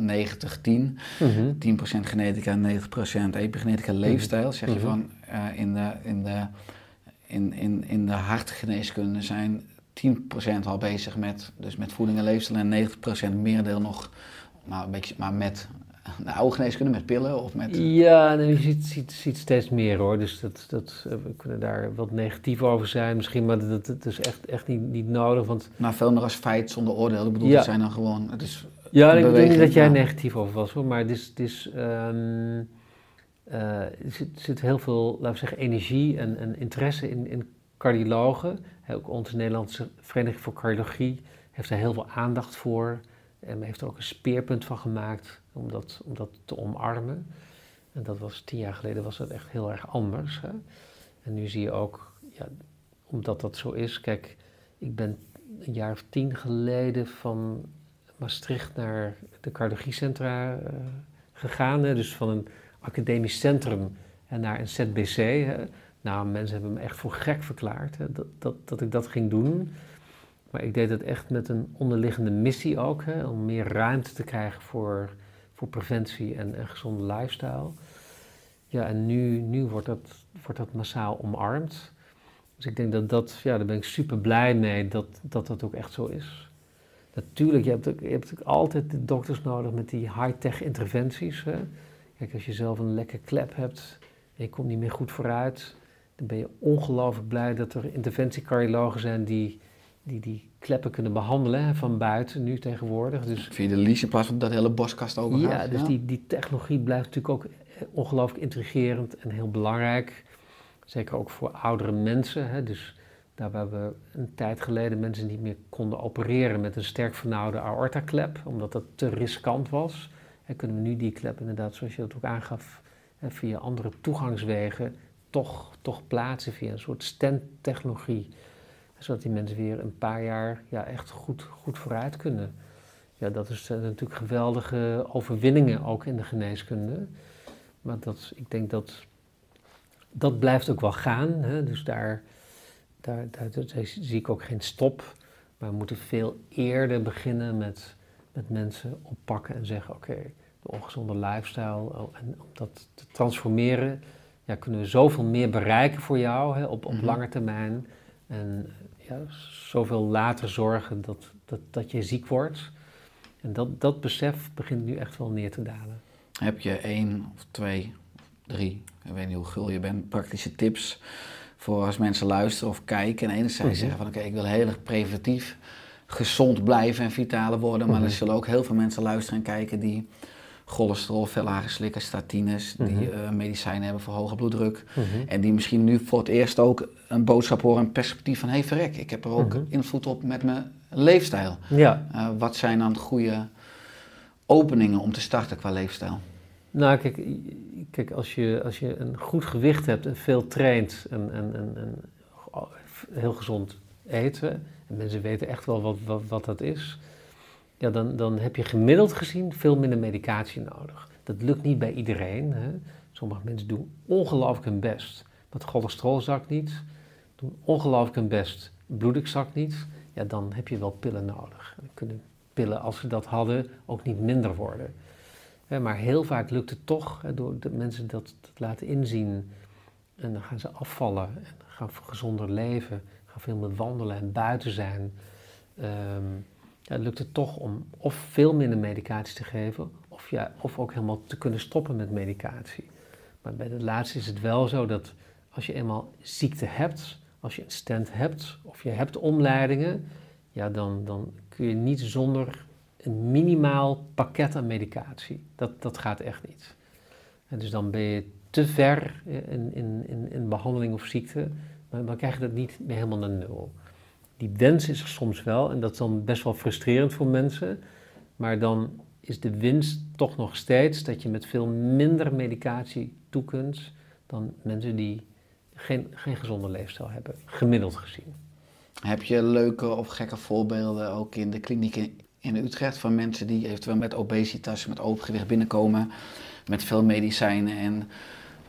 genetica en 90% epigenetica leefstijl. Zeg je Mhm. van eh, in, de, in, de, in, in, in de hartgeneeskunde zijn 10% al bezig met, dus met voeding en leefstijl en 90% merendeel nog maar, een beetje, maar met de oude geneeskunde, met pillen of met... Ja, nee, je ziet, ziet, ziet steeds meer hoor. Dus dat, dat, eh, we kunnen daar wat negatief over zijn misschien, maar dat, dat is echt, echt niet, niet nodig. Want Maar veel meer als feit zonder oordeel. Ik bedoel, Ja. het zijn dan gewoon. Het is Ja, ik denk niet dat jij negatief over was hoor, maar het is, het is, ehm, eh, er zit, zit heel veel, laten we zeggen, energie en, en interesse in, in cardiologen. Ook onze Nederlandse Vereniging voor Cardiologie heeft daar heel veel aandacht voor. En heeft er ook een speerpunt van gemaakt om dat, om dat te omarmen. En dat was tien jaar geleden was dat echt heel erg anders. Hè? En nu zie je ook, ja, omdat dat zo is, kijk, ik ben een jaar of tien geleden van Maastricht naar de cardiologiecentra eh, gegaan. Hè? Dus van een academisch centrum en naar een ZBC. Nou, mensen hebben me echt voor gek verklaard hè? Dat, dat, dat ik dat ging doen. Maar ik deed het echt met een onderliggende missie ook, hè? om meer ruimte te krijgen voor, voor preventie en, en gezonde lifestyle. Ja, en nu, nu wordt, dat, wordt dat massaal omarmd. Dus ik denk dat dat, ja, daar ben ik super blij mee dat, dat dat ook echt zo is. Natuurlijk, je hebt, ook, je hebt ook altijd de dokters nodig met die high-tech interventies. Hè? Kijk, als je zelf een lekke klep hebt en je komt niet meer goed vooruit, dan ben je ongelooflijk blij dat er interventiecardiologen zijn die die, die kleppen kunnen behandelen hè, van buiten nu tegenwoordig. Dus Via de lease in plaats van dat hele boskast over ja, dus Die, die technologie blijft natuurlijk ook eh, ongelooflijk intrigerend en heel belangrijk. Zeker ook voor oudere mensen. Hè. Dus daar waar we een tijd geleden mensen niet meer konden opereren met een sterk vernauwde aortaklep, omdat dat te riskant was, hè, kunnen we nu die klep inderdaad, zoals je dat ook aangaf, hè, via andere toegangswegen toch, toch plaatsen via een soort stent-technologie. Zodat die mensen weer een paar jaar ja, echt goed, goed vooruit kunnen. Ja, dat is eh, natuurlijk geweldige overwinningen ook in de geneeskunde. Maar dat, ik denk dat dat blijft ook wel gaan. Hè? Dus daar, daar, daar, daar zie ik ook geen stop. Maar we moeten veel eerder beginnen met, met mensen oppakken en zeggen: oké, de ongezonde lifestyle. oh, En om dat te transformeren, ja, kunnen we zoveel meer bereiken voor jou hè, op, op Mhm. lange termijn. En ja, zoveel later zorgen dat, dat, dat je ziek wordt. En dat, dat besef begint nu echt wel neer te dalen. Heb je één of twee, drie ik weet niet hoe gul je bent, praktische tips voor als mensen luisteren of kijken en enerzijds Mhm. zeggen van oké, ik wil heel erg preventief gezond blijven en vitaler worden, maar Mhm. er zullen ook heel veel mensen luisteren en kijken die cholesterol, slikken, statines, die Mhm. eh, medicijnen hebben voor hoge bloeddruk. Mhm. En die misschien nu voor het eerst ook een boodschap horen, een perspectief van hé verrek, ik heb er ook Mhm. invloed op met mijn leefstijl. Ja, Eh, wat zijn dan goede openingen om te starten qua leefstijl? nou kijk, kijk als, je, als je een goed gewicht hebt en veel traint en, en, en, en heel gezond eten, en mensen weten echt wel wat, wat, wat dat is, ja, dan, dan heb je gemiddeld gezien veel minder medicatie nodig. Dat lukt niet bij iedereen. Hè. Sommige mensen doen ongelooflijk hun best. Het cholesterol zakt niet, doen ongelooflijk hun best, bloeddruk zakt niet, ja, dan heb je wel pillen nodig. Dan kunnen pillen, als ze dat hadden, ook niet minder worden. Maar heel vaak lukt het toch, door de mensen dat, dat laten inzien. En dan gaan ze afvallen en gaan gezonder leven, gaan veel meer wandelen en buiten zijn. Ehm, ja, lukt het toch om of veel minder medicatie te geven, of, ja, of ook helemaal te kunnen stoppen met medicatie. Maar bij de laatste is het wel zo dat als je eenmaal ziekte hebt, als je een stent hebt of je hebt omleidingen, ja, dan, dan kun je niet zonder een minimaal pakket aan medicatie. Dat, dat gaat echt niet. En dus dan ben je te ver in, in, in, in behandeling of ziekte, maar dan krijg je dat niet meer helemaal naar nul. Die wens is er soms wel en dat is dan best wel frustrerend voor mensen, maar dan is de winst toch nog steeds dat je met veel minder medicatie toe kunt dan mensen die geen, geen gezonde leefstijl hebben, gemiddeld gezien. Heb je leuke of gekke voorbeelden ook in de kliniek in, in Utrecht van mensen die eventueel met obesitas, met overgewicht binnenkomen, met veel medicijnen en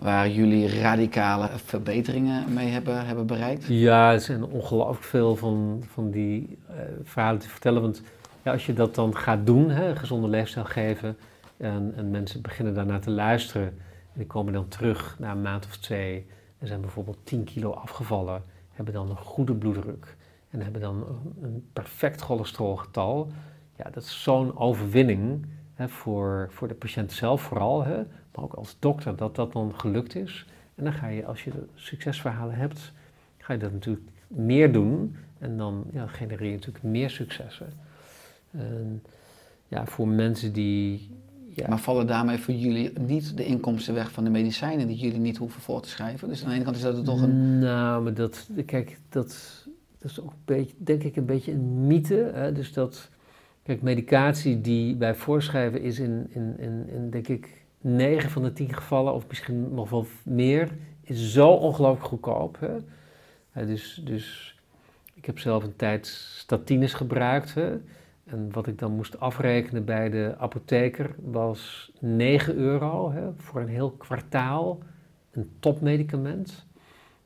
waar jullie radicale verbeteringen mee hebben, hebben bereikt? Ja, er zijn ongelooflijk veel van, van die eh, verhalen te vertellen. Want ja, als je dat dan gaat doen, hè, gezonde leefstijl geven, en, en mensen beginnen daarna te luisteren, en die komen dan terug na een maand of twee en zijn bijvoorbeeld 10 kilo afgevallen, hebben dan een goede bloeddruk en hebben dan een perfect cholesterolgetal. Ja, dat is zo'n overwinning hè, voor, voor de patiënt zelf vooral, hè, maar ook als dokter, dat dat dan gelukt is. En dan ga je, als je succesverhalen hebt, ga je dat natuurlijk meer doen en dan ja, genereer je natuurlijk meer successen. En ja, voor mensen die. Ja, Maar vallen daarmee voor jullie niet de inkomsten weg van de medicijnen die jullie niet hoeven voor te schrijven? Dus aan de ene kant is dat toch een... Nou, maar dat, kijk, dat, dat is ook een beetje, denk ik, een beetje een mythe. Hè? Dus dat, kijk, medicatie die wij voorschrijven is in, in, in, in, denk ik, 9 van de 10 gevallen, of misschien nog wel meer, is zo ongelooflijk goedkoop. Hè? Dus, dus ik heb zelf een tijd statines gebruikt. Hè? En wat ik dan moest afrekenen bij de apotheker was 9 euro hè, voor een heel kwartaal. Een topmedicament.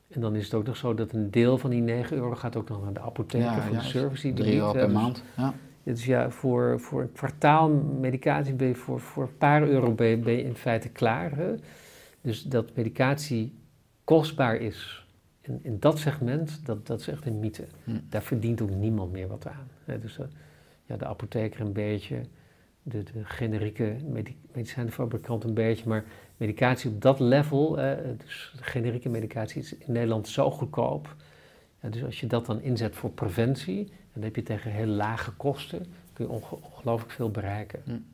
En dan is het ook nog zo dat een deel van die 9 euro gaat ook nog naar de apotheker Ja, voor de service die die 3 euro per. Dus- maand. Ja. Dus ja, voor, voor een kwartaal medicatie ben je voor, voor een paar euro ben je, ben je in feite klaar. Hè? Dus dat medicatie kostbaar is in, in dat segment, dat, dat is echt een mythe. Hm. Daar verdient ook niemand meer wat aan. Hè? Dus eh, ja, de apotheker een beetje, de, de generieke medi medicijnfabrikant een beetje, maar medicatie op dat level, eh, dus de generieke medicatie is in Nederland zo goedkoop. Ja, dus als je dat dan inzet voor preventie, dan heb je tegen heel lage kosten, kun je onge- ongelooflijk veel bereiken.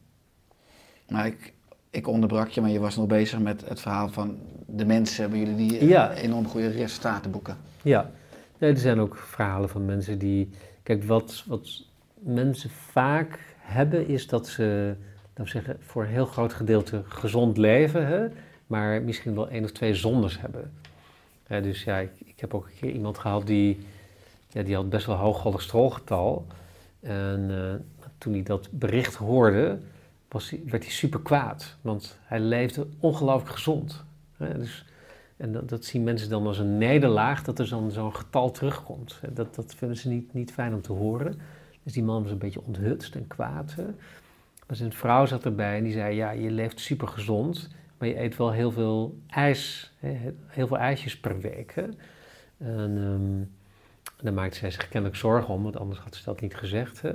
Maar ik, ik onderbrak je, maar je was nog bezig met het verhaal van de mensen hebben jullie die eh, Ja. enorm goede resultaten boeken. Ja, nee, er zijn ook verhalen van mensen die. Kijk, wat, wat mensen vaak hebben, is dat ze, we zeggen, voor een heel groot gedeelte gezond leven, hè, maar misschien wel één of twee zondes hebben. Dus ja, ik, ik heb ook een keer iemand gehad die, ja, die had best wel hoog cholesterolgetal. En eh, toen hij dat bericht hoorde, was hij, werd hij super kwaad, want hij leefde ongelooflijk gezond. Hè, dus en dat, dat zien mensen dan als een nederlaag, dat er zo'n zo'n getal terugkomt. Dat, dat vinden ze niet, niet fijn om te horen. Dus die man was een beetje onthutst en kwaad. Hè. Maar zijn vrouw zat erbij en die zei, ja, je leeft super gezond, maar je eet wel heel veel ijs, hè, heel veel ijsjes per week. En ehm, daar maakte zij zich kennelijk zorgen om, want anders had ze dat niet gezegd. Hè.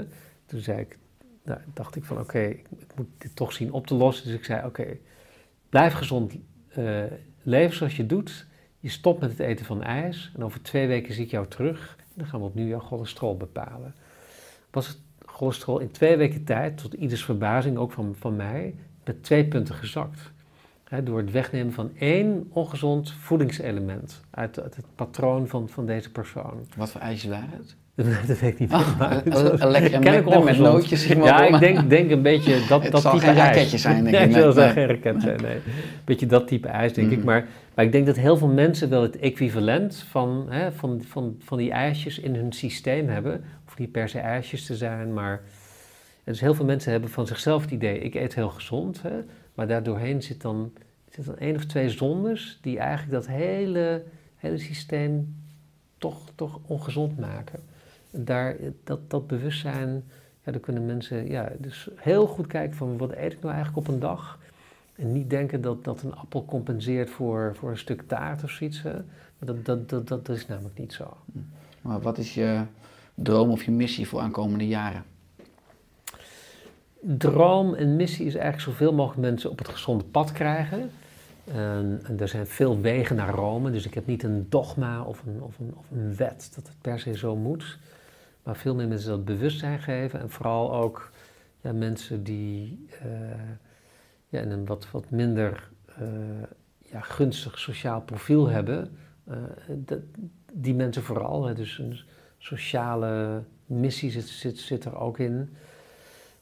Toen zei ik, nou, dacht ik van, oké, ik, moet dit toch zien op te lossen. Dus ik zei, oké, blijf gezond eh, leven zoals je doet. Je stopt met het eten van ijs en over twee weken zie ik jou terug. Dan gaan we opnieuw jouw cholesterol bepalen. Was het cholesterol in twee weken tijd, tot ieders verbazing, ook van, van mij, met twee punten gezakt. Door het wegnemen van één ongezond voedingselement uit, het patroon van, van deze persoon. Wat voor ijsjes waren het? dat weet ik niet Oh, een- lekkere Magnum met nootjes, maar, Ja, ik maar- denk, denk een beetje dat, Het dat zal type geen ijs. raketje zijn, denk nee, ik. het zal Nee, geen raket zijn, nee. Beetje dat type ijs, denk ik. Maar, maar ik denk dat heel veel mensen wel het equivalent van, hè, van, van, van die ijsjes in hun systeem hebben. Of niet per se ijsjes te zijn, maar... Dus heel veel mensen hebben van zichzelf het idee, ik eet heel gezond. Hè, maar daardoorheen zit dan, zit dan één of twee zondes die eigenlijk dat hele, hele systeem toch, toch ongezond maken. Daar, dat, dat bewustzijn, ja, dan kunnen mensen ja, dus heel goed kijken van wat eet ik nou eigenlijk op een dag. En niet denken dat, dat een appel compenseert voor, voor een stuk taart of zoiets. Hè. Dat, dat, dat, dat is namelijk niet zo. Maar wat is je droom of je missie voor aankomende jaren? Droom en missie is eigenlijk zoveel mogelijk mensen op het gezonde pad krijgen. En, en er zijn veel wegen naar Rome, dus ik heb niet een dogma of een, of, een, of een wet dat het per se zo moet. Maar veel meer mensen dat bewustzijn geven en vooral ook ja, mensen die eh, ja, een wat, wat minder eh, ja, gunstig sociaal profiel hebben. eh, die mensen vooral, hè, dus een sociale missie zit, zit er ook in.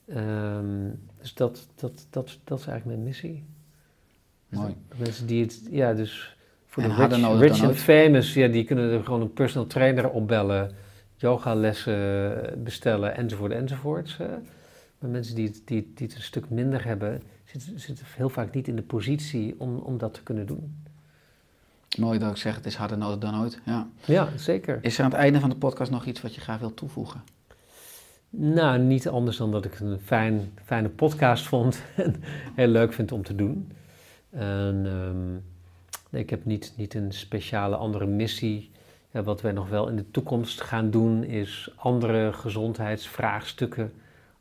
Ehm, dus dat, dat, dat, dat is eigenlijk mijn missie. Mooi. De mensen die het, ja, dus voor En de rich, nodig rich and famous, ja, die kunnen er gewoon een personal trainer opbellen, yogalessen bestellen, enzovoort, enzovoort. Maar mensen die het, die, die het een stuk minder hebben, zitten, zitten heel vaak niet in de positie om, om dat te kunnen doen. Mooi dat ik zeg, het is harder nodig dan ooit. Ja. Ja, zeker. Is er aan het einde van de podcast nog iets wat je graag wilt toevoegen? Nou, niet anders dan dat ik een fijn, fijne podcast vond en heel leuk vind om te doen. En, ehm, ik heb niet, niet een speciale andere missie. Wat wij nog wel in de toekomst gaan doen, is andere gezondheidsvraagstukken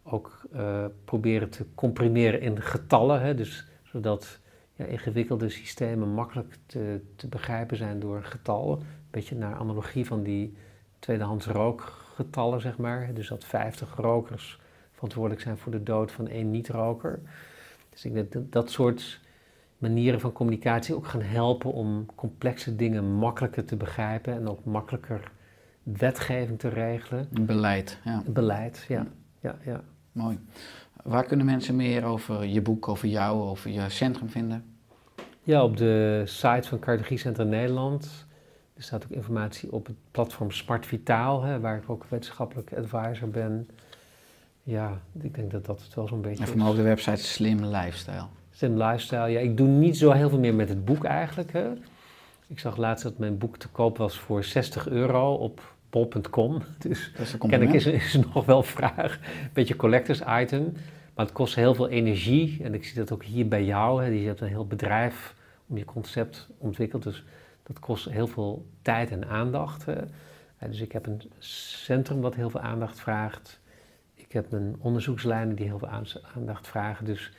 ook eh, proberen te comprimeren in getallen. Hè, dus, zodat ja, ingewikkelde systemen makkelijk te, te begrijpen zijn door getallen. Een beetje naar analogie van die tweedehands rookgetallen, zeg maar. Dus dat 50 rokers verantwoordelijk zijn voor de dood van één niet-roker. Dus ik denk dat dat soort manieren van communicatie ook gaan helpen om complexe dingen makkelijker te begrijpen en ook makkelijker wetgeving te regelen. Beleid, ja. Beleid, ja. ja, ja. Mooi. Waar kunnen mensen meer over je boek, over jou, over je centrum vinden? Ja, op de site van Cardiologie Center Nederland. Er staat ook informatie op het platform Smart Vitaal, hè, waar ik ook wetenschappelijk advisor ben. Ja, ik denk dat dat het wel zo'n beetje En voor mij op de website Slim Lifestyle. Slim Lifestyle. Ja, ik doe niet zo heel veel meer met het boek eigenlijk. Hè. Ik zag laatst dat mijn boek te koop was voor 60 euro op bol.com. Dus kennelijk is, is nog wel vraag. Een beetje collectors item. Maar het kost heel veel energie. En ik zie dat ook hier bij jou. Hè. Je hebt een heel bedrijf om je concept ontwikkeld. Dus dat kost heel veel tijd en aandacht. Ja, dus ik heb een centrum wat heel veel aandacht vraagt. Ik heb mijn onderzoekslijnen die heel veel aandacht vragen. Dus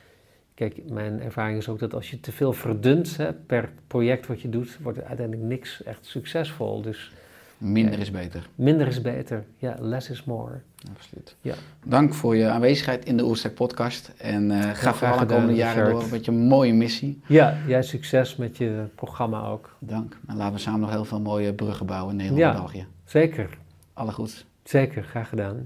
kijk, mijn ervaring is ook dat als je te veel verdunt hè, per project wat je doet, wordt er uiteindelijk niks echt succesvol. Dus Minder is beter. minder is beter. Ja, less is more. Absoluut. Ja. Dank voor je aanwezigheid in de Oerstek podcast. En eh, ga vooral de komende jaren door met je mooie missie. Ja, jij succes met je programma ook. Dank. En laten we samen nog heel veel mooie bruggen bouwen in Nederland en Ja. België. Zeker, Alle goeds. zeker, graag gedaan.